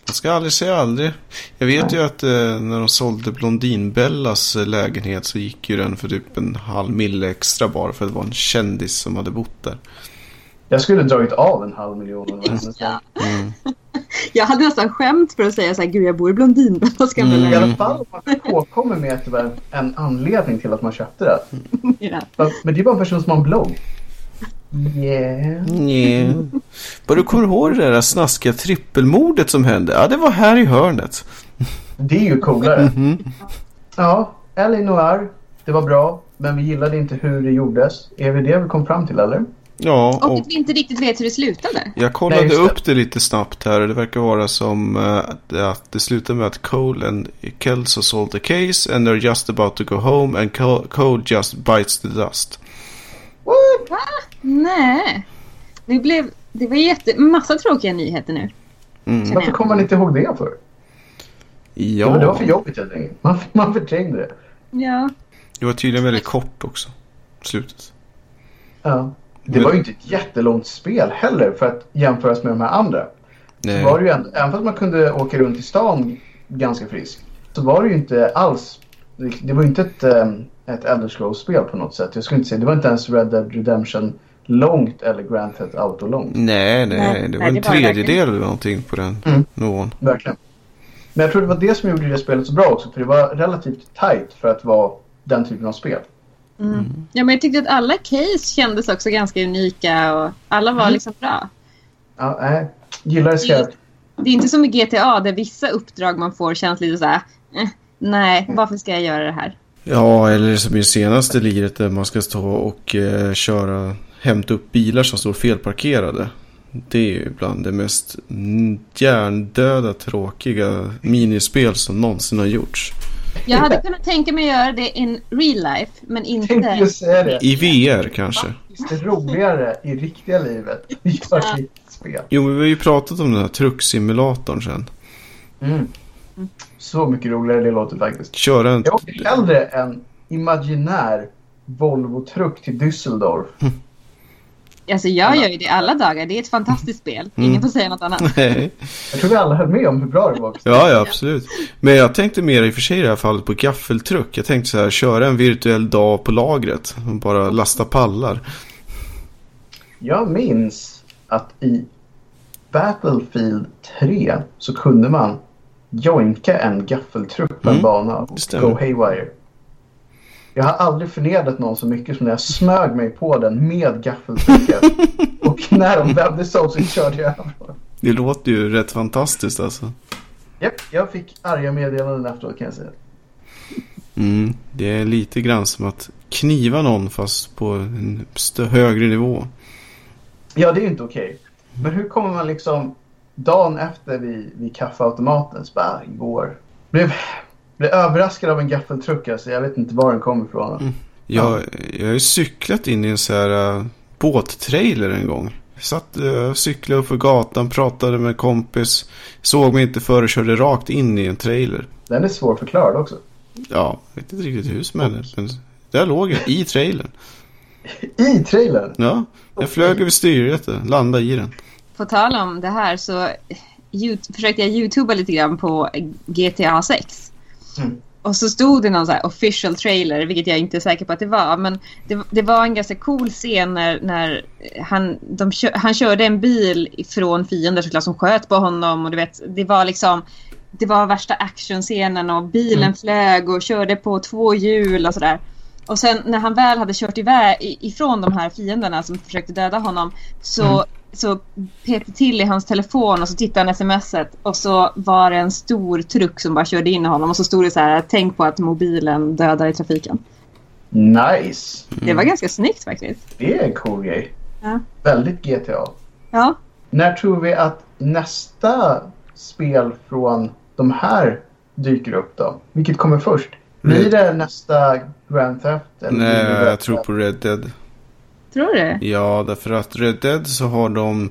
man ska aldrig säga aldrig. Jag vet ju att eh, när de sålde Blondinbellas eh, lägenhet så gick ju den för typ en halv mille extra bara för att det var en kändis som hade bott där. Jag skulle dragit av en halv miljon. det. Ja. Mm. Jag hade nästan skämt för att säga så här, gud jag bor i Blondinbella, ska Mm. I alla fall om man påkommer med att det var en anledning till att man köpte det. ja. Men det är bara en person som har en blogg. Yeah. Nej. Bara du kommer ihåg det där snaskiga trippelmordet som hände? Ja, det var här i hörnet. Det är ju coolare. Mm -hmm. Ja, L.A. Noir. Det var bra, men vi gillade inte hur det gjordes. Är vi det vi kom fram till, eller? Ja, och, och att vi inte riktigt vet hur det slutade. Jag kollade Nej, upp det lite snabbt här och det verkar vara som uh, att det slutar med att Cole and Kelso solved the case and they're just about to go home and Cole just bites the dust. What? Va? Nej. Det, blev, det var jätte, massa tråkiga nyheter nu. Mm. Varför kommer man inte ihåg det för? Ja. Det var för jobbigt helt enkelt. Man, man förträngde det. Ja. Det var tydligen väldigt kort också. Slutet. Ja. Det var ju inte ett jättelångt spel heller för att jämföras med de här andra. Nej. Så var det ju ändå, även fast man kunde åka runt i stan ganska frisk så var det ju inte alls, det var ju inte ett, ehm, ett Elder Scrolls-spel på något sätt. Jag skulle inte säga, det var inte ens Red Dead Redemption långt eller Grand Theft Auto långt. Nej, nej, nej det var nej, en tredjedel eller någonting på den mm. nivån. Verkligen. Men jag tror det var det som gjorde det spelet så bra också för det var relativt tight för att vara den typen av spel. Mm. Mm. Ja, men jag tyckte att alla case kändes också ganska unika och alla var mm. liksom bra. Ja, nej. Gillar det skarpt. Det är inte som i GTA där vissa uppdrag man får känns lite så här. Eh, nej, varför ska jag göra det här? Ja, eller som i senaste liret där man ska stå och eh, köra, hämta upp bilar som står felparkerade. Det är ju bland det mest hjärndöda, tråkiga minispel som någonsin har gjorts. Jag hade kunnat tänka mig att göra det in real life, men inte... det. I VR kanske. Det är roligare i riktiga livet. Gör spel. Jo, men vi har ju pratat om den här trucksimulatorn sen. Mm. Så mycket roligare det låter faktiskt. Köra en... Jag åker hellre en imaginär Volvo-truck till Düsseldorf. Alltså jag gör ju det alla dagar. Det är ett fantastiskt spel. Mm. Ingen får säga något annat. Nej. Jag tror vi alla höll med om hur bra det var. Också. Ja, ja, absolut. Men jag tänkte mer i och för sig i det här fallet på gaffeltruck. Jag tänkte så här, köra en virtuell dag på lagret. Och bara lasta pallar. Jag minns att i Battlefield 3 så kunde man joinka en gaffeltruck på en mm. bana och go haywire. Jag har aldrig förnedrat någon så mycket som när jag smög mig på den med gaffeltrycket. och när de vände sig om så körde jag över Det låter ju rätt fantastiskt alltså. Japp, jag fick arga meddelanden efteråt kan jag säga. Mm, det är lite grann som att kniva någon fast på en högre nivå. Ja, det är ju inte okej. Okay. Men hur kommer man liksom dagen efter vid, vid kaffeautomaten så bara, igår. Blev, blev överraskad av en gaffeltruck alltså. Jag vet inte var den kom ifrån. Mm. Jag, jag har ju cyklat in i en så här uh, båttrailer en gång. Jag satt uh, cyklade upp för gatan, pratade med en kompis. Såg mig inte före körde rakt in i en trailer. Den är svårförklarad också. Ja, jag vet inte riktigt hur som helst. Men där låg jag, i trailern. I trailern? Ja, jag flög över styret och landade i den. På tal om det här så försökte jag youtuba lite grann på GTA 6. Mm. Och så stod det någon så official trailer, vilket jag inte är säker på att det var. Men det, det var en ganska cool scen när, när han, de, han körde en bil från fiender såklart som sköt på honom. Och du vet, det var liksom det var värsta actionscenen och bilen mm. flög och körde på två hjul och sådär. Och sen när han väl hade kört iväg ifrån de här fienderna som försökte döda honom så mm så pep till i hans telefon och så tittade han smset och så var det en stor truck som bara körde in i honom och så stod det så här tänk på att mobilen dödar i trafiken. Nice! Mm. Det var ganska snyggt faktiskt. Det är en cool grej. Ja. Väldigt GTA. Ja. När tror vi att nästa spel från de här dyker upp då? Vilket kommer först? Blir det nästa Grand Theft? Eller Nej, jag tror på Red Dead. Tror du? Ja, därför att Red Dead så har de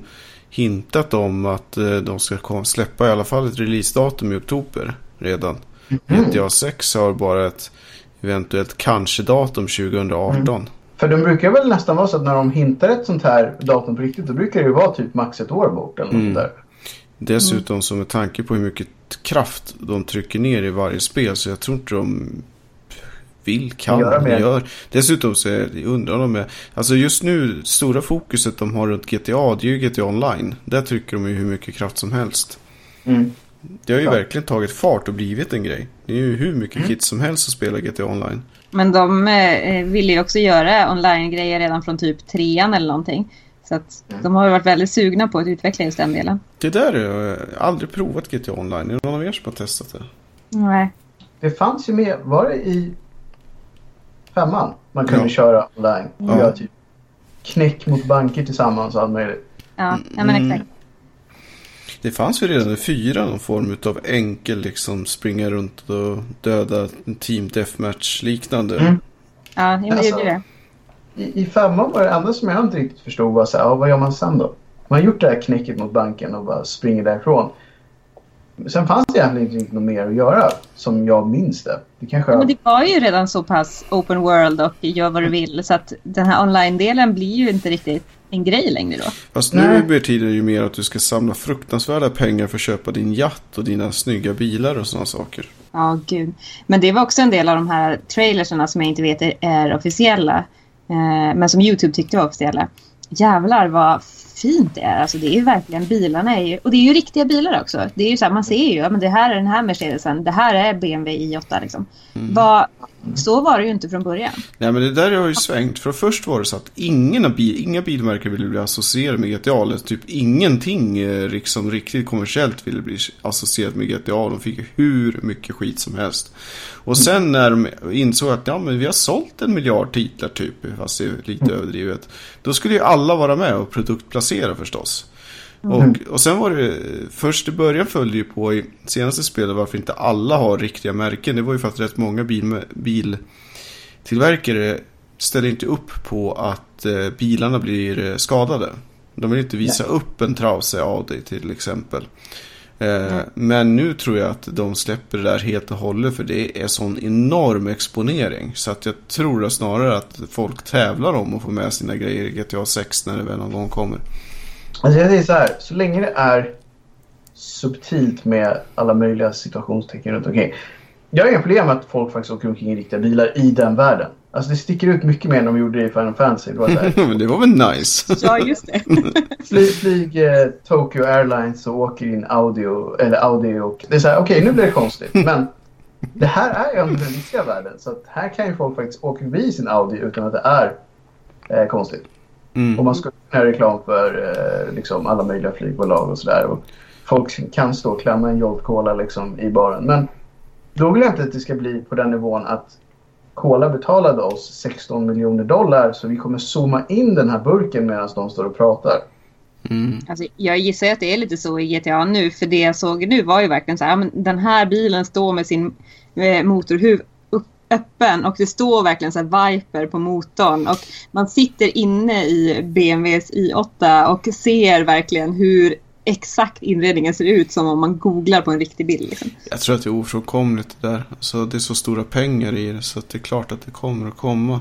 hintat om att eh, de ska släppa i alla fall ett releasedatum i oktober redan. Mm. GTA 6 har bara ett eventuellt kanske-datum 2018. Mm. För de brukar väl nästan vara så att när de hintar ett sånt här datum på riktigt då brukar det ju vara typ max ett år bort eller mm. där. Dessutom mm. så med tanke på hur mycket kraft de trycker ner i varje spel så jag tror inte de vill, kan, göra gör. Dessutom så är det, undrar de alltså just nu, stora fokuset de har runt GTA, det är ju GTA Online. Där trycker de ju hur mycket kraft som helst. Mm. Det har ju ja. verkligen tagit fart och blivit en grej. Det är ju hur mycket mm. kids som helst att spela GTA Online. Men de eh, ville ju också göra online-grejer redan från typ trean eller någonting. Så att mm. de har ju varit väldigt sugna på att utveckla just den delen. Det där har jag aldrig provat GTA Online. Är det någon av er som har testat det? Nej. Det fanns ju med, var det i femman man kunde Ja. köra online och Ja. göra typ knäck mot banker tillsammans och allt möjligt. Ja, ja men Mm. exakt. Det fanns ju redan i fyra någon form av enkel liksom springa runt och döda team deathmatch liknande. Mm. Ja, jag Alltså- gjorde det. I, I femman var det enda som jag inte riktigt förstod var så här, ja, vad gör man sen då? Man har gjort det här knäcket mot banken och bara springer därifrån. Sen fanns det egentligen inte något mer att göra som jag minns det. Det kanske... Ja, men det var ju redan så pass open world och gör vad du vill så att den här online-delen blir ju inte riktigt en grej längre då. Fast nu betyder det ju mer att du ska samla fruktansvärda pengar för att köpa din jatt och dina snygga bilar och sådana saker. Ja, gud. Men det var också en del av de här trailerserna som jag inte vet är, är officiella. Eh, men som YouTube tyckte var officiella. Jävlar vad fint det är. Alltså det är ju verkligen, bilarna är ju, och det är ju riktiga bilar också. Det är ju så här, man ser ju, ja men det här är den här Mercedesen, det här är BMW i8 liksom. Vad, så var det ju inte från början. Nej men det där har ju svängt. För först var det så att ingen bil, inga bilmärken ville bli associerade med GTA. Eller typ ingenting eh, liksom riktigt kommersiellt ville bli associerat med GTA. De fick hur mycket skit som helst. Och sen när de insåg att ja, men vi har sålt en miljard titlar typ, fast det är lite överdrivet. Då skulle ju alla vara med och produktplacera förstås. Och, och sen var det, först i början följde ju på i senaste spelet varför inte alla har riktiga märken. Det var ju för att rätt många bil, biltillverkare ställer inte upp på att eh, bilarna blir eh, skadade. De vill inte visa upp en trasig Audi till exempel. Eh, Men nu tror jag att de släpper det där helt och hållet för det är sån enorm exponering. Så att jag tror att snarare att folk tävlar om att få med sina grejer i GTA 6 när det väl någon gång kommer. Alltså jag säger så här, så länge det är subtilt med alla möjliga situationstecken runt omkring. Jag har inga problem med att folk faktiskt åker omkring i riktiga bilar i den världen. Alltså det sticker ut mycket mer än de gjorde i Final Fantasy. Det var Men det var väl nice? Ja, just det. flyg, flyg eh, Tokyo Airlines och åker in audio, eller Audi och det är så här, okej nu blir det konstigt. Men det här är ju ändå den riktiga världen. Så att här kan ju folk faktiskt åka förbi sin Audi utan att det är eh, konstigt. Mm. Och man skulle kunna göra reklam för eh, liksom alla möjliga flygbolag och sådär. Och Folk kan stå och klämma en Jolt Cola liksom i baren. Men då vill jag inte att det ska bli på den nivån att Cola betalade oss 16 miljoner dollar så vi kommer zooma in den här burken medan de står och pratar. Mm. Alltså, jag gissar att det är lite så i GTA nu. För det jag såg nu var ju verkligen så här. ja, Men den här bilen står med sin eh, motorhuv öppen. Och det står verkligen så här Viper på motorn. Och man sitter inne i BMWs i8 och ser verkligen hur exakt inredningen ser ut som om man googlar på en riktig bild. Liksom. Jag tror att det är ofrånkomligt det där. Alltså, det är så stora pengar i det så att det är klart att det kommer att komma.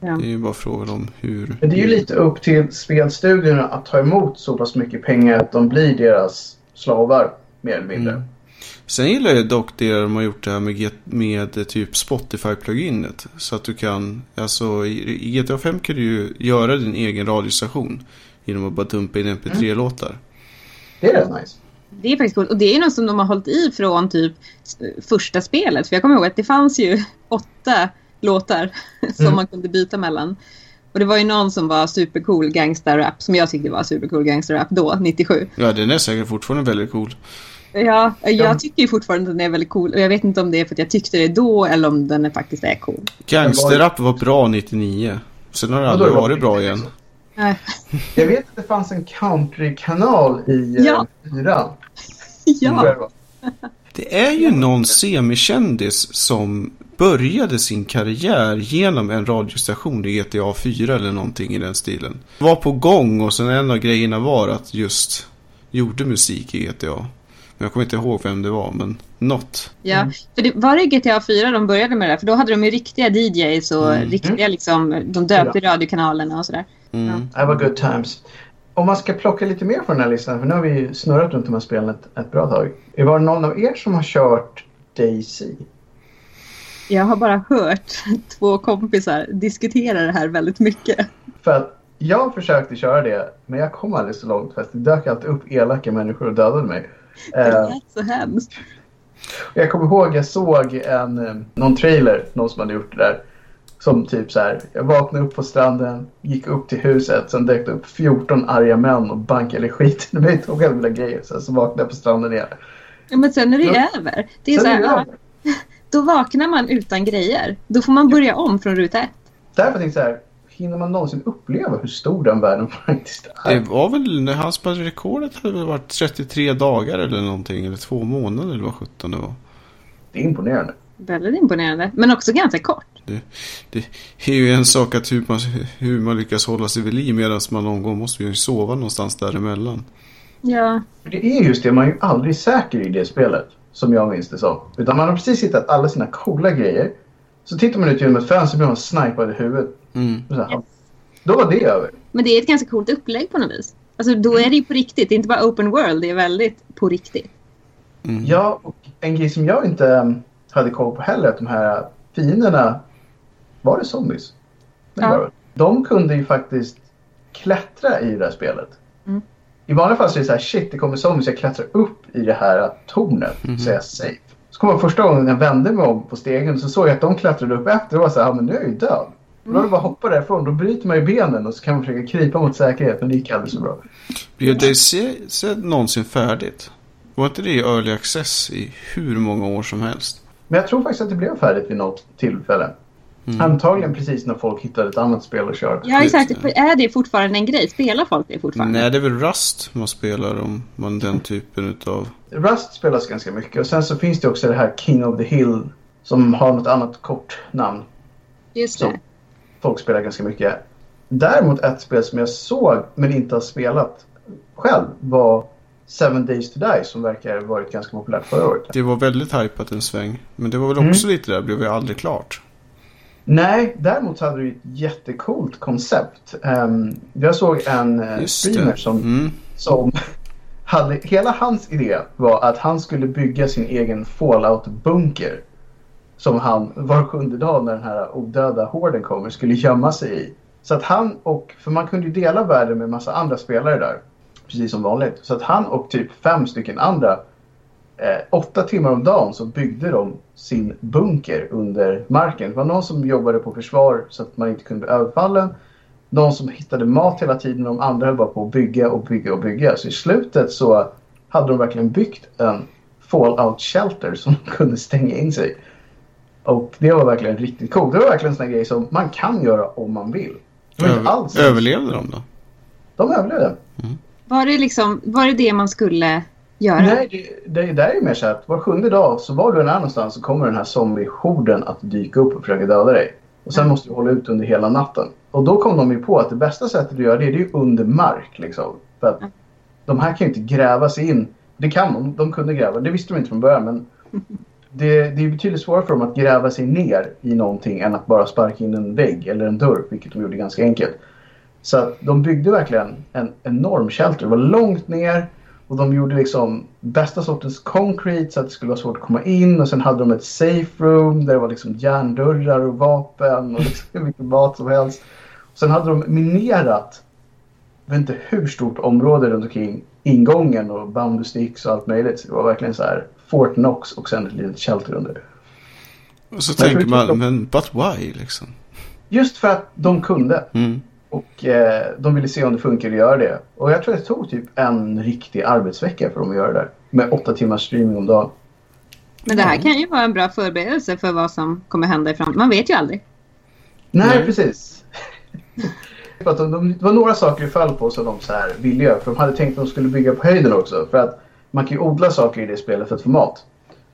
Ja. Det är ju bara frågan om hur. Men det är ju lite upp till spelstudierna att ta emot så pass mycket pengar att de blir deras slavar mer eller mindre. Mm. Sen gillar jag dock det de har gjort det här med, med eh, typ Spotify-pluginet. Så att du kan, alltså i, i GTA 5 kan du ju göra din egen radiostation. Genom att bara dumpa in MP3-låtar. Det är rätt nice. Det är faktiskt coolt. Och det är något som de har hållit i från typ s- första spelet. För jag kommer ihåg att det fanns ju åtta låtar som Mm. man kunde byta mellan. Och det var ju någon som var supercool gangsterrap som jag tyckte var supercool gangsterrap då, 97. Ja, den är säkert fortfarande väldigt cool. Ja, jag Ja. tycker ju fortfarande att den är väldigt cool. Och jag vet inte om det är för att jag tyckte det då eller om den faktiskt är cool. Gangsterrap var bra 99. Sen har det aldrig varit bra. bra igen. Nej. Jag vet att det fanns en countrykanal i eh, Ja. fyran. Ja, Det är ju någon semikändis som började sin karriär genom en radiostation i GTA 4 eller någonting i den stilen. Var på gång och sen en av grejerna var att just gjorde musik i GTA. Men jag kommer inte ihåg vem det var, men något. ja. För det, var det GTA 4 de började med det? där? För då hade de ju riktiga DJs och Mm. riktiga liksom, de döpte radiokanalerna och sådär. Mm. Det var good times. Om man ska plocka lite mer från den här listan, för nu har vi ju snurrat runt de här spelen ett, ett bra tag. Var det någon av er som har kört Daisy? Jag har bara hört två kompisar diskutera det här väldigt mycket. För att jag försökte köra det, men jag kom aldrig så långt för att det dök alltid upp elaka människor och dödade mig. Det Eh, lät så hemskt. jag kommer ihåg, jag såg en, eh, någon trailer, någon som hade gjort det där. Som typ så här, jag vaknade upp på stranden, gick upp till huset, sen dök det upp 14 arga män och bankade skiten ur mig, tog alla mina grejer. Sen så vaknade jag på stranden igen. Ja, men sen är det ja. över. Det är så här, ja, då vaknar man utan grejer. Då får man börja om från ruta ett. Därför tänkte jag så här, hinner man någonsin uppleva hur stor den världen faktiskt är? Det var väl, när han spelade rekordet hade det varit 33 dagar eller någonting. Eller två månader eller vad sjutton det var. Det är imponerande. Väldigt imponerande. Men också ganska kort. Det, det är ju en sak att hur man, hur man lyckas hålla sig vid liv medan man någon gång måste ju sova någonstans däremellan. Ja. Det är just det, man är ju aldrig säker i det spelet. Som jag minns det som. Utan man har precis hittat alla sina coola grejer. Så tittar man ut genom ett fönster blir man snipad i huvudet. Mm. Här, då var det över. Men det är ett ganska coolt upplägg på något vis. Alltså då är det ju på riktigt. Det är inte bara open world. Det är väldigt på riktigt. Mm. Ja, och en grej som jag inte um, hade koll på heller. Att de här fienderna. Var det zombies? Ja. De kunde ju faktiskt klättra i det här spelet. Mm. I vanliga fall så är det så här, shit det kommer zombies, jag klättrar upp i det här tornet mm. så är jag safe. Så kom jag första gången jag vände mig om på stegen så såg jag att de klättrade upp efter och var så här, ja men nu är jag ju död. Mm. Då är det bara att hoppa därifrån, då bryter man ju benen och så kan man försöka krypa mot säkerhet men det gick aldrig så bra. Blev det någonsin färdigt? Var inte det i early access i hur många år som helst? Men jag tror faktiskt att det blev färdigt vid något tillfälle. Mm. Antagligen precis när folk hittade ett annat spel att köra. Ja, exakt. Är det fortfarande en grej? Spelar folk det fortfarande? Nej, det är väl Rust man spelar om man den typen utav... Rust spelas ganska mycket och sen så finns det också det här King of the Hill som har något annat kort namn. Just det. folk spelar ganska mycket. Däremot ett spel som jag såg men inte har spelat själv var Seven Days to Die som verkar ha varit ganska populärt förra året. Det var väldigt hypat en sväng. Men det var väl också mm. lite där, blev ju aldrig klart. Nej, däremot hade du ett jättekult koncept. Um, jag såg en uh, streamer som, mm. som hade, hela hans idé var att han skulle bygga sin egen fallout-bunker. Som han var sjunde dag när den här odöda horden kommer skulle gömma sig i. Så att han och, för man kunde ju dela världen med massa andra spelare där. Precis som vanligt. Så att han och typ fem stycken andra eh, åtta timmar om dagen så byggde de sin bunker under marken. Det var någon som jobbade på försvar så att man inte kunde bli överfallen. Någon som hittade mat hela tiden och de andra höll bara på att bygga och bygga och bygga. Så i slutet så hade de verkligen byggt en fallout shelter som de kunde stänga in sig Och det var verkligen riktigt coolt. Det var verkligen en sån grej som man kan göra om man vill. Över, alls överlevde de då? De överlevde. Mm. Var, det liksom, var det det man skulle göra? Nej, det, det, det är ju mer så att var sjunde dag så var du än är någonstans så kommer den här zombiehorden att dyka upp och försöka döda dig. Och sen mm. måste du hålla ut under hela natten. Och då kom de ju på att det bästa sättet att göra det, det är ju under mark. Liksom. För att mm. de här kan ju inte gräva sig in. Det kan de, de kunde gräva. Det visste de inte från början. Men det, det är betydligt svårare för dem att gräva sig ner i någonting än att bara sparka in en vägg eller en dörr. Vilket de gjorde ganska enkelt. Så att de byggde verkligen en enorm shelter. Det var långt ner. Och de gjorde liksom bästa sortens concrete så att det skulle vara svårt att komma in. Och sen hade de ett safe room där det var liksom järndörrar och vapen och liksom hur mycket mat som helst. Och sen hade de minerat, jag vet inte hur stort område runt omkring ingången och bamboo sticks och allt möjligt. Så det var verkligen så här Fort Knox och sen ett litet shelter under. Och så men tänker man, de... men but why liksom? Just för att de kunde. Mm. Och eh, de ville se om det funkar att göra det. Och jag tror det tog typ en riktig arbetsvecka för dem att göra det. Med åtta timmars streaming om dagen. Men det här kan ju vara en bra förberedelse för vad som kommer hända i framtiden. Man vet ju aldrig. Nej, Nej. precis. de, de, det var några saker det föll på som de så här ville göra. För de hade tänkt att de skulle bygga på höjden också. För att man kan ju odla saker i det spelet för att få mat.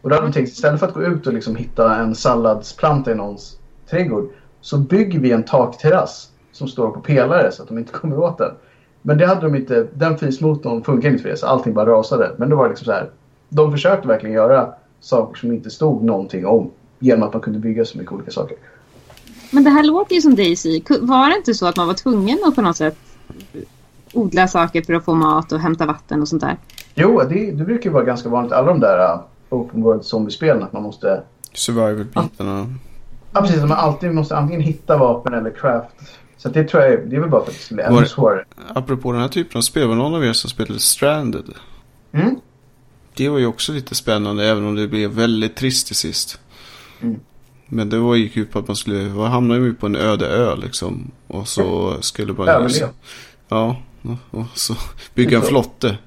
Och då hade de tänkt istället för att gå ut och liksom hitta en salladsplanta i någons trädgård. Så bygger vi en takterrass som står på pelare så att de inte kommer åt den. Men det hade de inte, den fismotorn funkar inte för det så allting bara rasade. Men det var liksom så här, de försökte verkligen göra saker som inte stod någonting om genom att man kunde bygga så mycket olika saker. Men det här låter ju som Daisy. Var det inte så att man var tvungen att på något sätt odla saker för att få mat och hämta vatten och sånt där? Jo, det, det brukar ju vara ganska vanligt alla de där uh, open world zombie-spelen att man måste... Survival-bitarna. Ja, precis. Man alltid måste antingen hitta vapen eller craft så det tror jag det är väl bara för att det skulle bli ännu svårare. Apropå den här typen av spel, var någon av er som spelade Stranded? Mm. Det var ju också lite spännande även om det blev väldigt trist till sist. Mm. Men det var, gick ut på att man skulle, man hamnade ju på en öde ö liksom. Och så skulle man Överleva. Ja, och så bygga en flotte.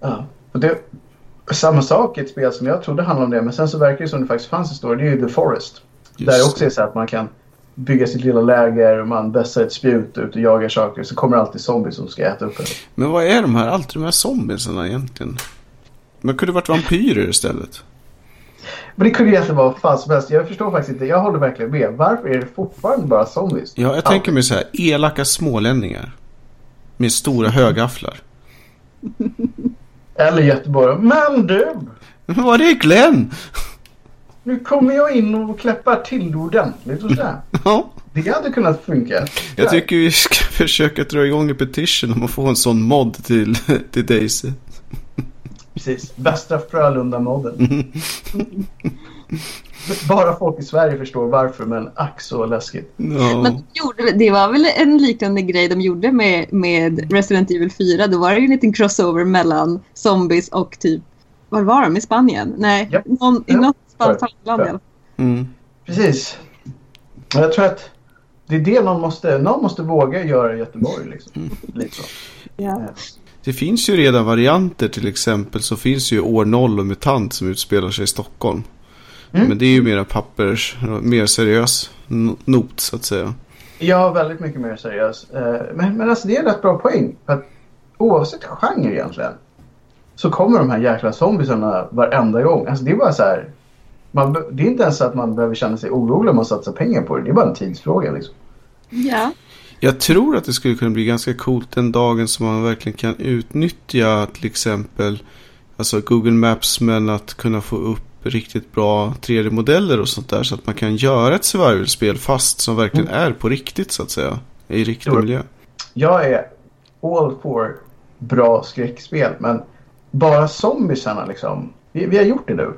Ja, och det, Samma sak i ett spel som jag trodde handlade om det, men sen så verkar det som det faktiskt fanns en story. Det är ju The Forest. Just. Där det också är så att man kan bygga sitt lilla läger, man vässar ett spjut ut och jagar saker. Så kommer alltid zombies som ska äta upp en. Men vad är de här, alltid de här zombiesarna egentligen? Man kunde varit vampyrer istället. Men det kunde egentligen vara vad som helst. Jag förstår faktiskt inte. Jag håller verkligen med. Varför är det fortfarande bara zombies? Ja, jag tänker mig så här. Elaka smålänningar. Med stora högafflar. Eller Göteborg. Men du! Var är Glenn? Nu kommer jag in och kläppar till ordentligt och sådär. Ja. Det hade kunnat funka. Jag tycker vi ska försöka dra igång en petition om att få en sån mod till, till Daisy. Precis. Västra Frölunda-modden. Bara folk i Sverige förstår varför, men ack så läskigt. No. Men det var väl en liknande grej de gjorde med, med Resident Evil 4. Då var det ju en liten crossover mellan zombies och typ, var var de? I Spanien? Nej, ja. någon, i något spanskt land i alla fall. Mm. Precis. Jag tror att det är det någon måste, någon måste våga göra i Göteborg. Liksom. Mm. Lite. Ja. Det finns ju redan varianter till exempel så finns ju År 0 och MUTANT som utspelar sig i Stockholm. Mm. Men det är ju mera pappers, mer seriös not så att säga. Ja, väldigt mycket mer seriös. Eh, men, men alltså det är en rätt bra poäng. För att oavsett genre egentligen så kommer de här jäkla zombiesarna varenda gång. Alltså det är bara så här. Man, det är inte ens så att man behöver känna sig orolig om man satsar pengar på det. Det är bara en tidsfråga liksom. Ja. Jag tror att det skulle kunna bli ganska coolt den dagen som man verkligen kan utnyttja till exempel alltså Google Maps men att kunna få upp riktigt bra 3D-modeller och sånt där så att man kan göra ett survival-spel fast som verkligen mm. är på riktigt så att säga. I riktig jo. miljö. Jag är all for bra skräckspel men bara zombiesarna liksom. Vi, vi har gjort det nu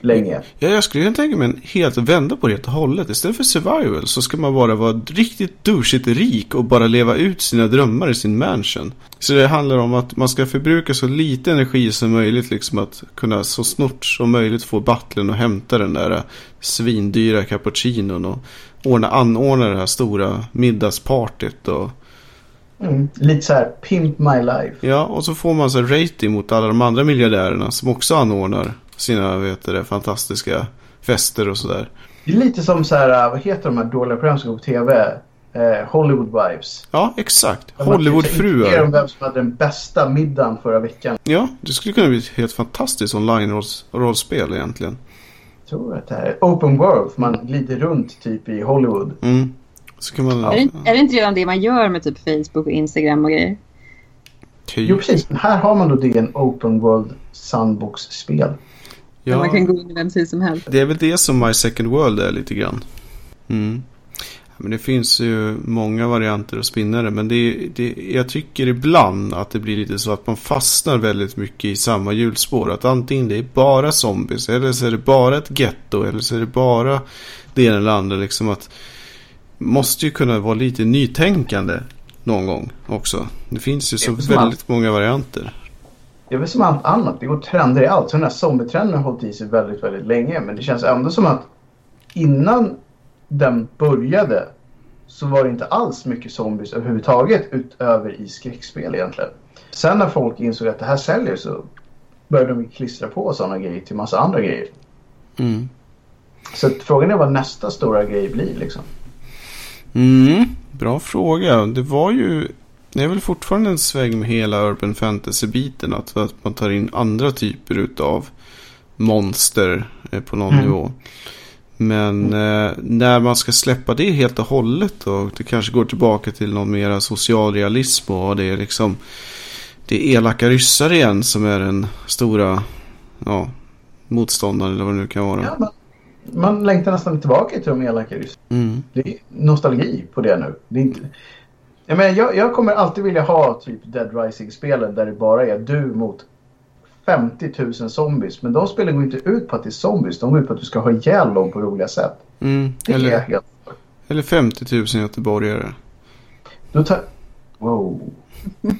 länge. Ja, jag skulle kunna tänka mig en helt vända på det helt och hållet. Istället för survival så ska man bara vara riktigt douchigt rik och bara leva ut sina drömmar i sin mansion. Så det handlar om att man ska förbruka så lite energi som möjligt, liksom att kunna så snort som möjligt få battlen och hämta den där svindyra cappuccinon och ordna, anordna det här stora middagspartyt och Mm, lite så här pimp my life. Ja, och så får man så rating mot alla de andra miljardärerna som också anordnar sina vet du, fantastiska fester och sådär. Det är lite som så här, vad heter de här dåliga program som går på tv? Eh, Hollywood Vibes. Ja, exakt. Hollywoodfruar. Det om vem som hade den bästa middagen förra veckan. Ja, det skulle kunna bli ett helt fantastiskt online-rollspel egentligen. Jag tror att det här är open world, för man glider runt typ i Hollywood. Mm. Så kan man, är, det, är det inte redan det man gör med typ Facebook och Instagram och grejer? Typ. Jo, precis. Men här har man då det en open world sandbox-spel. Ja. man kan gå in i vem tid som helst. Det är väl det som My Second World är lite grann. Mm. Men det finns ju många varianter att spinna det. Men det, det, jag tycker ibland att det blir lite så att man fastnar väldigt mycket i samma hjulspår. Att antingen det är bara zombies. Eller så är det bara ett getto. Eller så är det bara det ena eller andra. Liksom att måste ju kunna vara lite nytänkande någon gång också. Det finns ju så väldigt många varianter. Det är väl som allt annat. Det går trender i allt. Så den här zombietrenden har hållit i sig väldigt, väldigt länge. Men det känns ändå som att innan den började så var det inte alls mycket zombies överhuvudtaget utöver i skräckspel egentligen. Sen när folk insåg att det här säljer så började de klistra på sådana grejer till massa andra grejer. Mm. Så frågan är vad nästa stora grej blir liksom. Mm, bra fråga. Det var ju det är väl fortfarande en sväng med hela Urban Fantasy-biten. Att, att man tar in andra typer av monster eh, på någon mm. nivå. Men eh, när man ska släppa det helt och hållet och det kanske går tillbaka till någon mera socialrealism och det är liksom det är elaka ryssar igen som är den stora ja, motståndaren eller vad det nu kan vara. Ja, man, man längtar nästan tillbaka till de elaka ryssarna. Mm. Det är nostalgi på det nu. Det är inte, jag, menar, jag, jag kommer alltid vilja ha typ Dead Rising-spelen där det bara är du mot 50 000 zombies. Men de spelen går inte ut på att det är zombies. De går ut på att du ska ha ihjäl dem på roliga sätt. Mm, det eller, är helt... Eller 50 000 göteborgare. Då tar... Wow.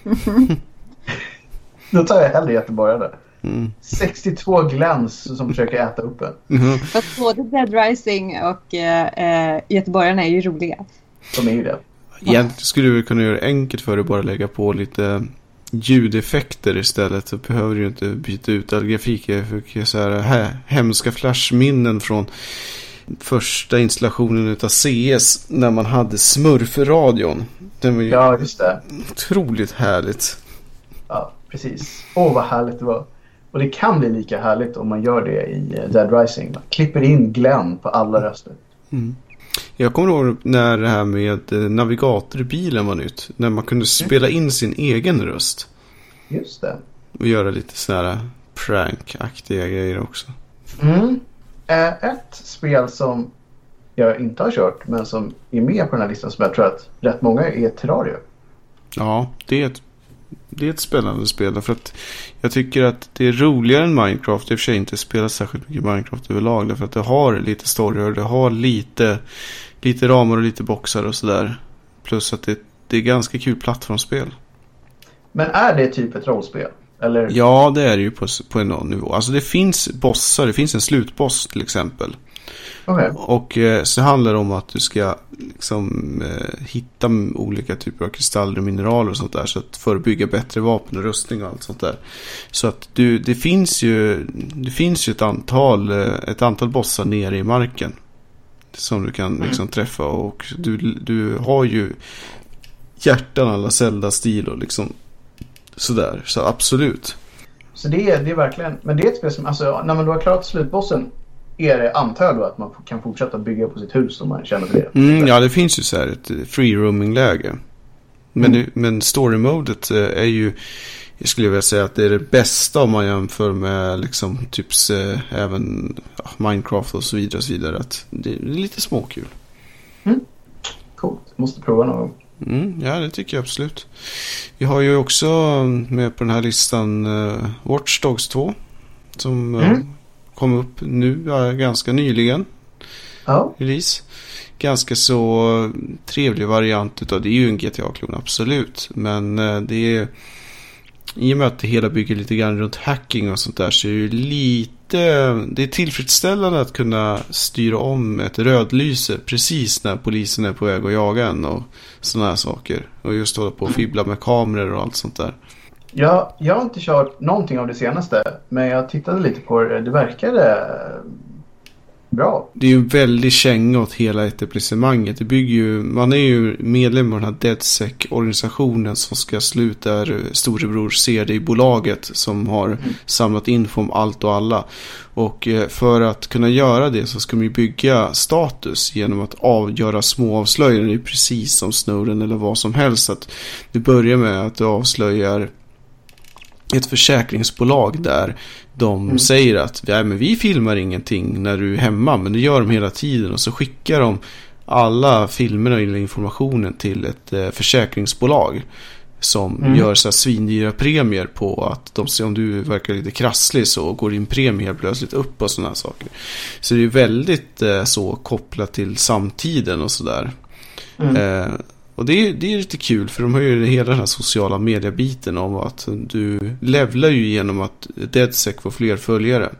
Då tar jag hellre göteborgare. Mm. 62 gläns som försöker äta upp en. Mm. Fast både Dead Rising och äh, göteborgarna är ju roliga. De är ju det. Egentligen skulle du kunna göra det enkelt för dig bara lägga på lite ljudeffekter istället. Så behöver du inte byta ut all grafik. Så här hä, hemska flashminnen från första installationen av CS när man hade smurfradion. Den var ju Ja, just det. otroligt härligt. Ja, precis. Åh, vad härligt det var. Och det kan bli lika härligt om man gör det i eh, Dead Rising. Man klipper in Glenn på alla röster. Jag kommer ihåg när det här med eh, navigator i bilen var nytt. När man kunde spela in sin egen röst. Just det. Och göra lite sådana här prank-aktiga grejer också. Mm. Ett spel som jag inte har kört men som är med på den här listan som jag tror att rätt många är Terraria. Ja, det är ett, det är ett spännande spel. För att jag tycker att det är roligare än Minecraft. I och för sig inte spelar särskilt mycket Minecraft överlag. Därför att det har lite story och det har lite, lite ramar och lite boxar och sådär. Plus att det, det är ganska kul plattformsspel. Men är det typ ett rollspel? Eller? Ja, det är det ju på, på en nivå. Alltså det finns bossar. Det finns en slutboss till exempel. Okej. Och eh, så handlar det om att du ska liksom eh, hitta olika typer av kristaller och mineraler och sånt där. Så att förebygga bättre vapen och rustning och allt sånt där. Så att du, det finns ju, det finns ju ett antal, eh, ett antal bossar nere i marken. Som du kan liksom träffa och du, du har ju hjärtan alla Zelda-stil och liksom sådär. Så absolut. Så det är, det är verkligen, men det är ett spel som, alltså när man då har klarat slutbossen är det, antar jag då, att man kan fortsätta bygga på sitt hus om man känner för det. Mm, ja, det finns ju så här ett free roaming-läge. Men, det, men story-modet eh, är ju, jag skulle vilja säga att det är det bästa om man jämför med liksom typs eh, även ja, Minecraft och så vidare. Och så vidare att det är lite småkul. Coolt, måste prova någon gång. Mm, ja, det tycker jag absolut. Vi har ju också med på den här listan uh, Watch Dogs 2. Som Mm. Kom upp nu, ganska nyligen. Ja, release. Ganska så trevlig variant utav det är ju en GTA-klon absolut. Men eh, det är i och med att det hela bygger lite grann runt hacking och sånt där så är det ju lite det är tillfredsställande att kunna styra om ett rödlyse precis när polisen är på väg att jaga en och sådana här saker. Och just hålla på och fibbla med kameror och allt sånt där. Jag, jag har inte kört någonting av det senaste, men jag tittade lite på det. Det verkade eh, bra. Det är ju en väldig känga åt hela etablissemanget. Det bygger ju, man är ju medlem av den här DeadSec-organisationen som ska sluta storebror CD-bolaget som har samlat info om allt och alla. Och eh, för att kunna göra det så ska man ju bygga status genom att avgöra små avslöjanden. Det är precis som Snowden eller vad som helst. Att du börjar med att du avslöjar ett försäkringsbolag där de säger att ja, men vi filmar ingenting när du är hemma men det gör de hela tiden och så skickar de alla filmerna och informationen till ett eh, försäkringsbolag som Mm. gör så här svindyra premier på att de ser om du verkar lite krasslig så går din premie helt plötsligt upp och sådana saker. Så det är väldigt eh, så kopplat till samtiden och sådär. Mm. Eh, och det är, det är lite kul för de har ju hela den här sociala mediebiten om att du levlar ju genom att DeadSec får fler följare.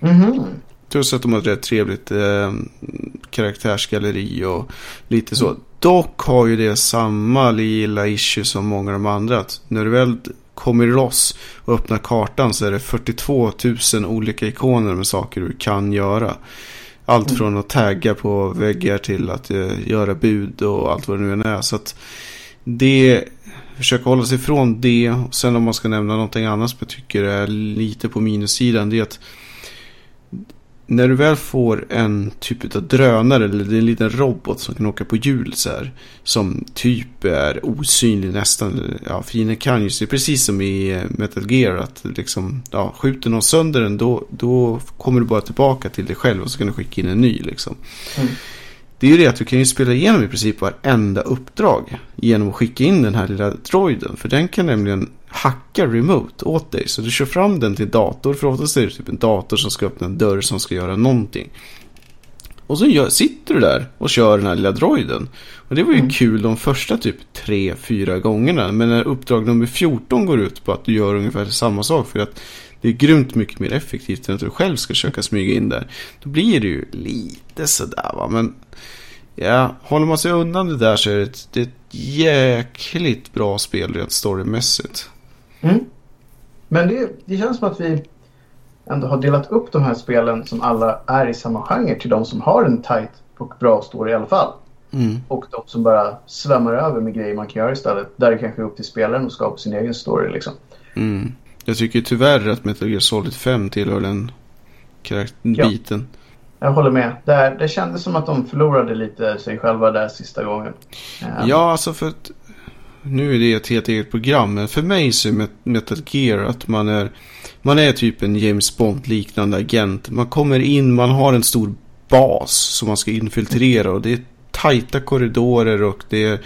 Mhm. Plus att de har ett rätt trevligt eh, karaktärsgalleri och lite så. Dock har ju det samma lilla issue som många av de andra. Att när du väl kommer loss och öppnar kartan så är det 42 000 olika ikoner med saker du kan göra. Allt från att tagga på väggar till att eh, göra bud och allt vad det nu än är. Så att det försöka hålla sig ifrån det. Och sen om man ska nämna någonting annat som jag tycker är lite på minussidan. Det är att när du väl får en typ av drönare eller det är en liten robot som kan åka på hjul så här. Som typ är osynlig nästan. Ja, fienden kan ju se precis som i eh, Metal Gear att liksom, ja, skjuter någon sönder den då, då kommer du bara tillbaka till dig själv och så kan du skicka in en ny liksom. Mm. Det är ju det att du kan ju spela igenom i princip varenda uppdrag genom att skicka in den här lilla droiden. För den kan nämligen hacka remote åt dig. Så du kör fram den till dator. För oftast är det typ en dator som ska öppna en dörr som ska göra någonting. Och så gör, sitter du där och kör den här lilla droiden. Och det var ju kul de första typ 3-4 gångerna. Men när uppdrag nummer 14 går ut på att du gör ungefär samma sak. För att det är grymt mycket mer effektivt än att du själv ska försöka smyga in där. Då blir det ju lite sådär va. Men ja, håller man sig undan det där så är det ett, det är ett jäkligt bra spel rent storymässigt. Mm. Men det, det känns som att vi ändå har delat upp de här spelen som alla är i samma genre till de som har en tight och bra story i alla fall. Mm. Och de som bara svämmar över med grejer man kan göra istället. Där det kanske är upp till spelaren att skapa sin egen story liksom. Mm. Jag tycker tyvärr att Metal Gear Solid 5 tillhör den ja. biten. Jag håller med. Det, det kändes som att de förlorade lite sig själva där sista gången. Ja, ja alltså för att nu är det ett helt eget program. Men för mig så är Metal Gear att man är, man är typ en James Bond-liknande agent. Man kommer in, man har en stor bas som man ska infiltrera och det är tajta korridorer och det är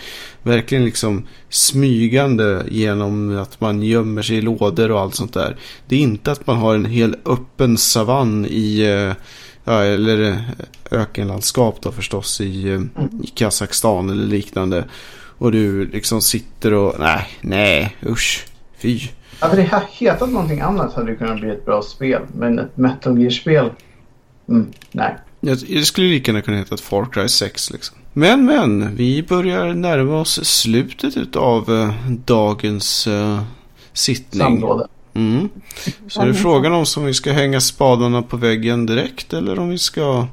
verkligen liksom smygande genom att man gömmer sig i lådor och allt sånt där. Det är inte att man har en hel öppen savann i, eh, ja, eller eh, ökenlandskap då förstås i, eh, i Kazakstan eller liknande. Och du liksom sitter och, nej, nej, usch, fy. Hade det hetat någonting annat hade det kunnat bli ett bra spel. Men ett Metal Gear-spel, mm, nej. Det skulle lika gärna kunna heta ett Far Cry 6 liksom. Men, men, vi börjar närma oss slutet av uh, dagens uh, sittning. Samråde. Mm. Så är det frågan om som vi ska hänga spadarna på väggen direkt eller om vi ska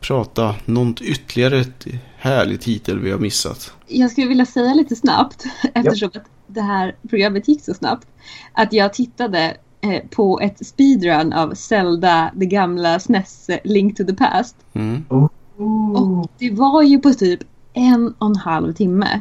prata något ytterligare härlig titel vi har missat. Jag skulle vilja säga lite snabbt eftersom ja. att det här programmet gick så snabbt. Att jag tittade eh, på ett speedrun av Zelda, det gamla SNES Link to the Past. Mm. Oh. Och det var ju på typ en och en halv timme.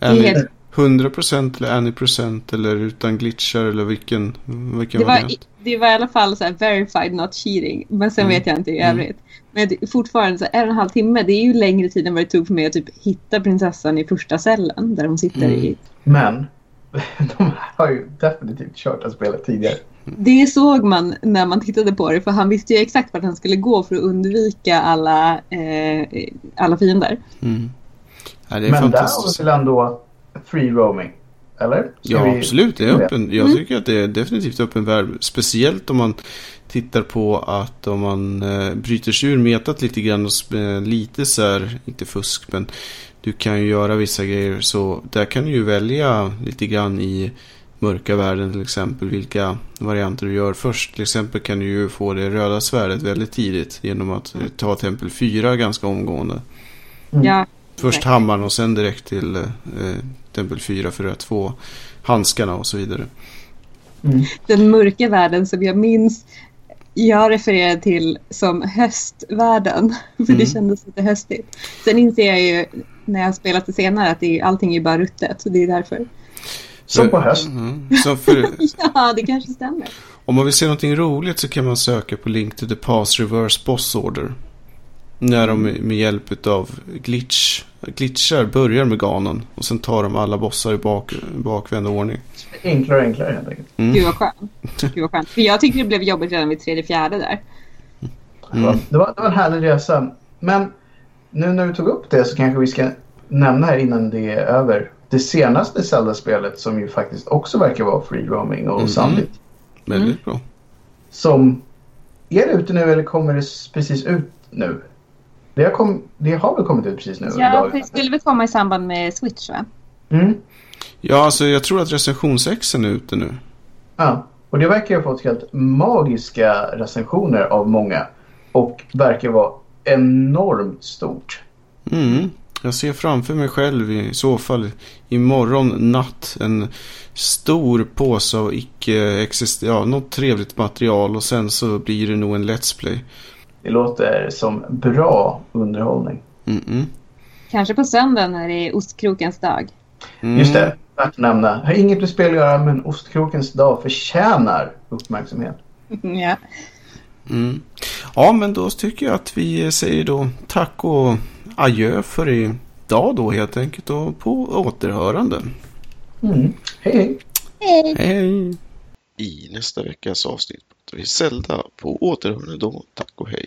Är det är 100% eller any procent eller utan glitchar eller vilken, vilken det var, variant? Det var i alla fall så här verified not cheating. Men sen mm. vet jag inte i mm. övrigt. Men fortfarande så en och en halv timme. Det är ju längre tid än vad det tog för mig att typ hitta prinsessan i första cellen. Där hon sitter mm. i. Men de har ju definitivt kört det spelet tidigare. Det såg man när man tittade på det för han visste ju exakt vart han skulle gå för att undvika alla, eh, alla fiender. Mm. Ja, Men där har vi väl ändå free roaming? Eller? Ska ja, vi... absolut. Det är öppen. Jag mm. tycker att det är definitivt öppen värld. Speciellt om man tittar på att om man eh, bryter sig ur metat lite grann och eh, lite så här, inte fusk, men du kan ju göra vissa grejer. Så där kan du ju välja lite grann i mörka världen till exempel. Vilka varianter du gör först. Till exempel kan du ju få det röda svärdet väldigt tidigt. Genom att ta tempel 4 ganska omgående. Mm. Ja. Först hammaren och sen direkt till eh, tempel 4 för att få handskarna och så vidare. Mm. Den mörka världen som jag minns jag refererar till som höstvärlden. För mm. det kändes lite höstigt. Sen inser jag ju när jag spelat det senare att det är, allting är bara ruttet. Så det är därför. Som på höst. Mm, för, ja, det kanske stämmer. Om man vill se någonting roligt så kan man söka på Link to the Past Reverse Boss Order. När de med hjälp av glitch, glitchar börjar med ganen. Och sen tar de alla bossar i bak, bakvänd ordning. Enklare och enklare helt enkelt. Mm. Gud vad skönt. Gud vad skönt. För jag tyckte det blev jobbigt redan vid tredje fjärde där. Mm. Det, var, det var en härlig resa. Men nu när du tog upp det så kanske vi ska nämna här innan det är över det senaste Zelda-spelet som ju faktiskt också verkar vara free roaming och mm. sannolikt. Väldigt mm. bra. Som, är det ute nu eller kommer det precis ut nu? Det har, kom, det har väl kommit ut precis nu? Ja, det skulle väl komma i samband med Switch va? Mm. Ja, alltså jag tror att recensionsexen är ute nu. Ja, och det verkar ha fått helt magiska recensioner av många. Och verkar vara enormt stort. Mm. Jag ser framför mig själv i så fall imorgon natt en stor påse av icke existerande, ja, något trevligt material och sen så blir det nog en Let's Play. Det låter som bra underhållning. Mm -mm. Kanske på söndag när det är ostkrokens dag. Mm. Just det, värt att nämna. Har inget med spel att göra men ostkrokens dag förtjänar uppmärksamhet. ja. Mm. Ja, men då tycker jag att vi säger då tack och adjö för idag då helt enkelt och på återhörande. Mm. Hej hej! Hej! I nästa veckas avsnitt pratar vi Zelda på återhörande då. Tack och hej!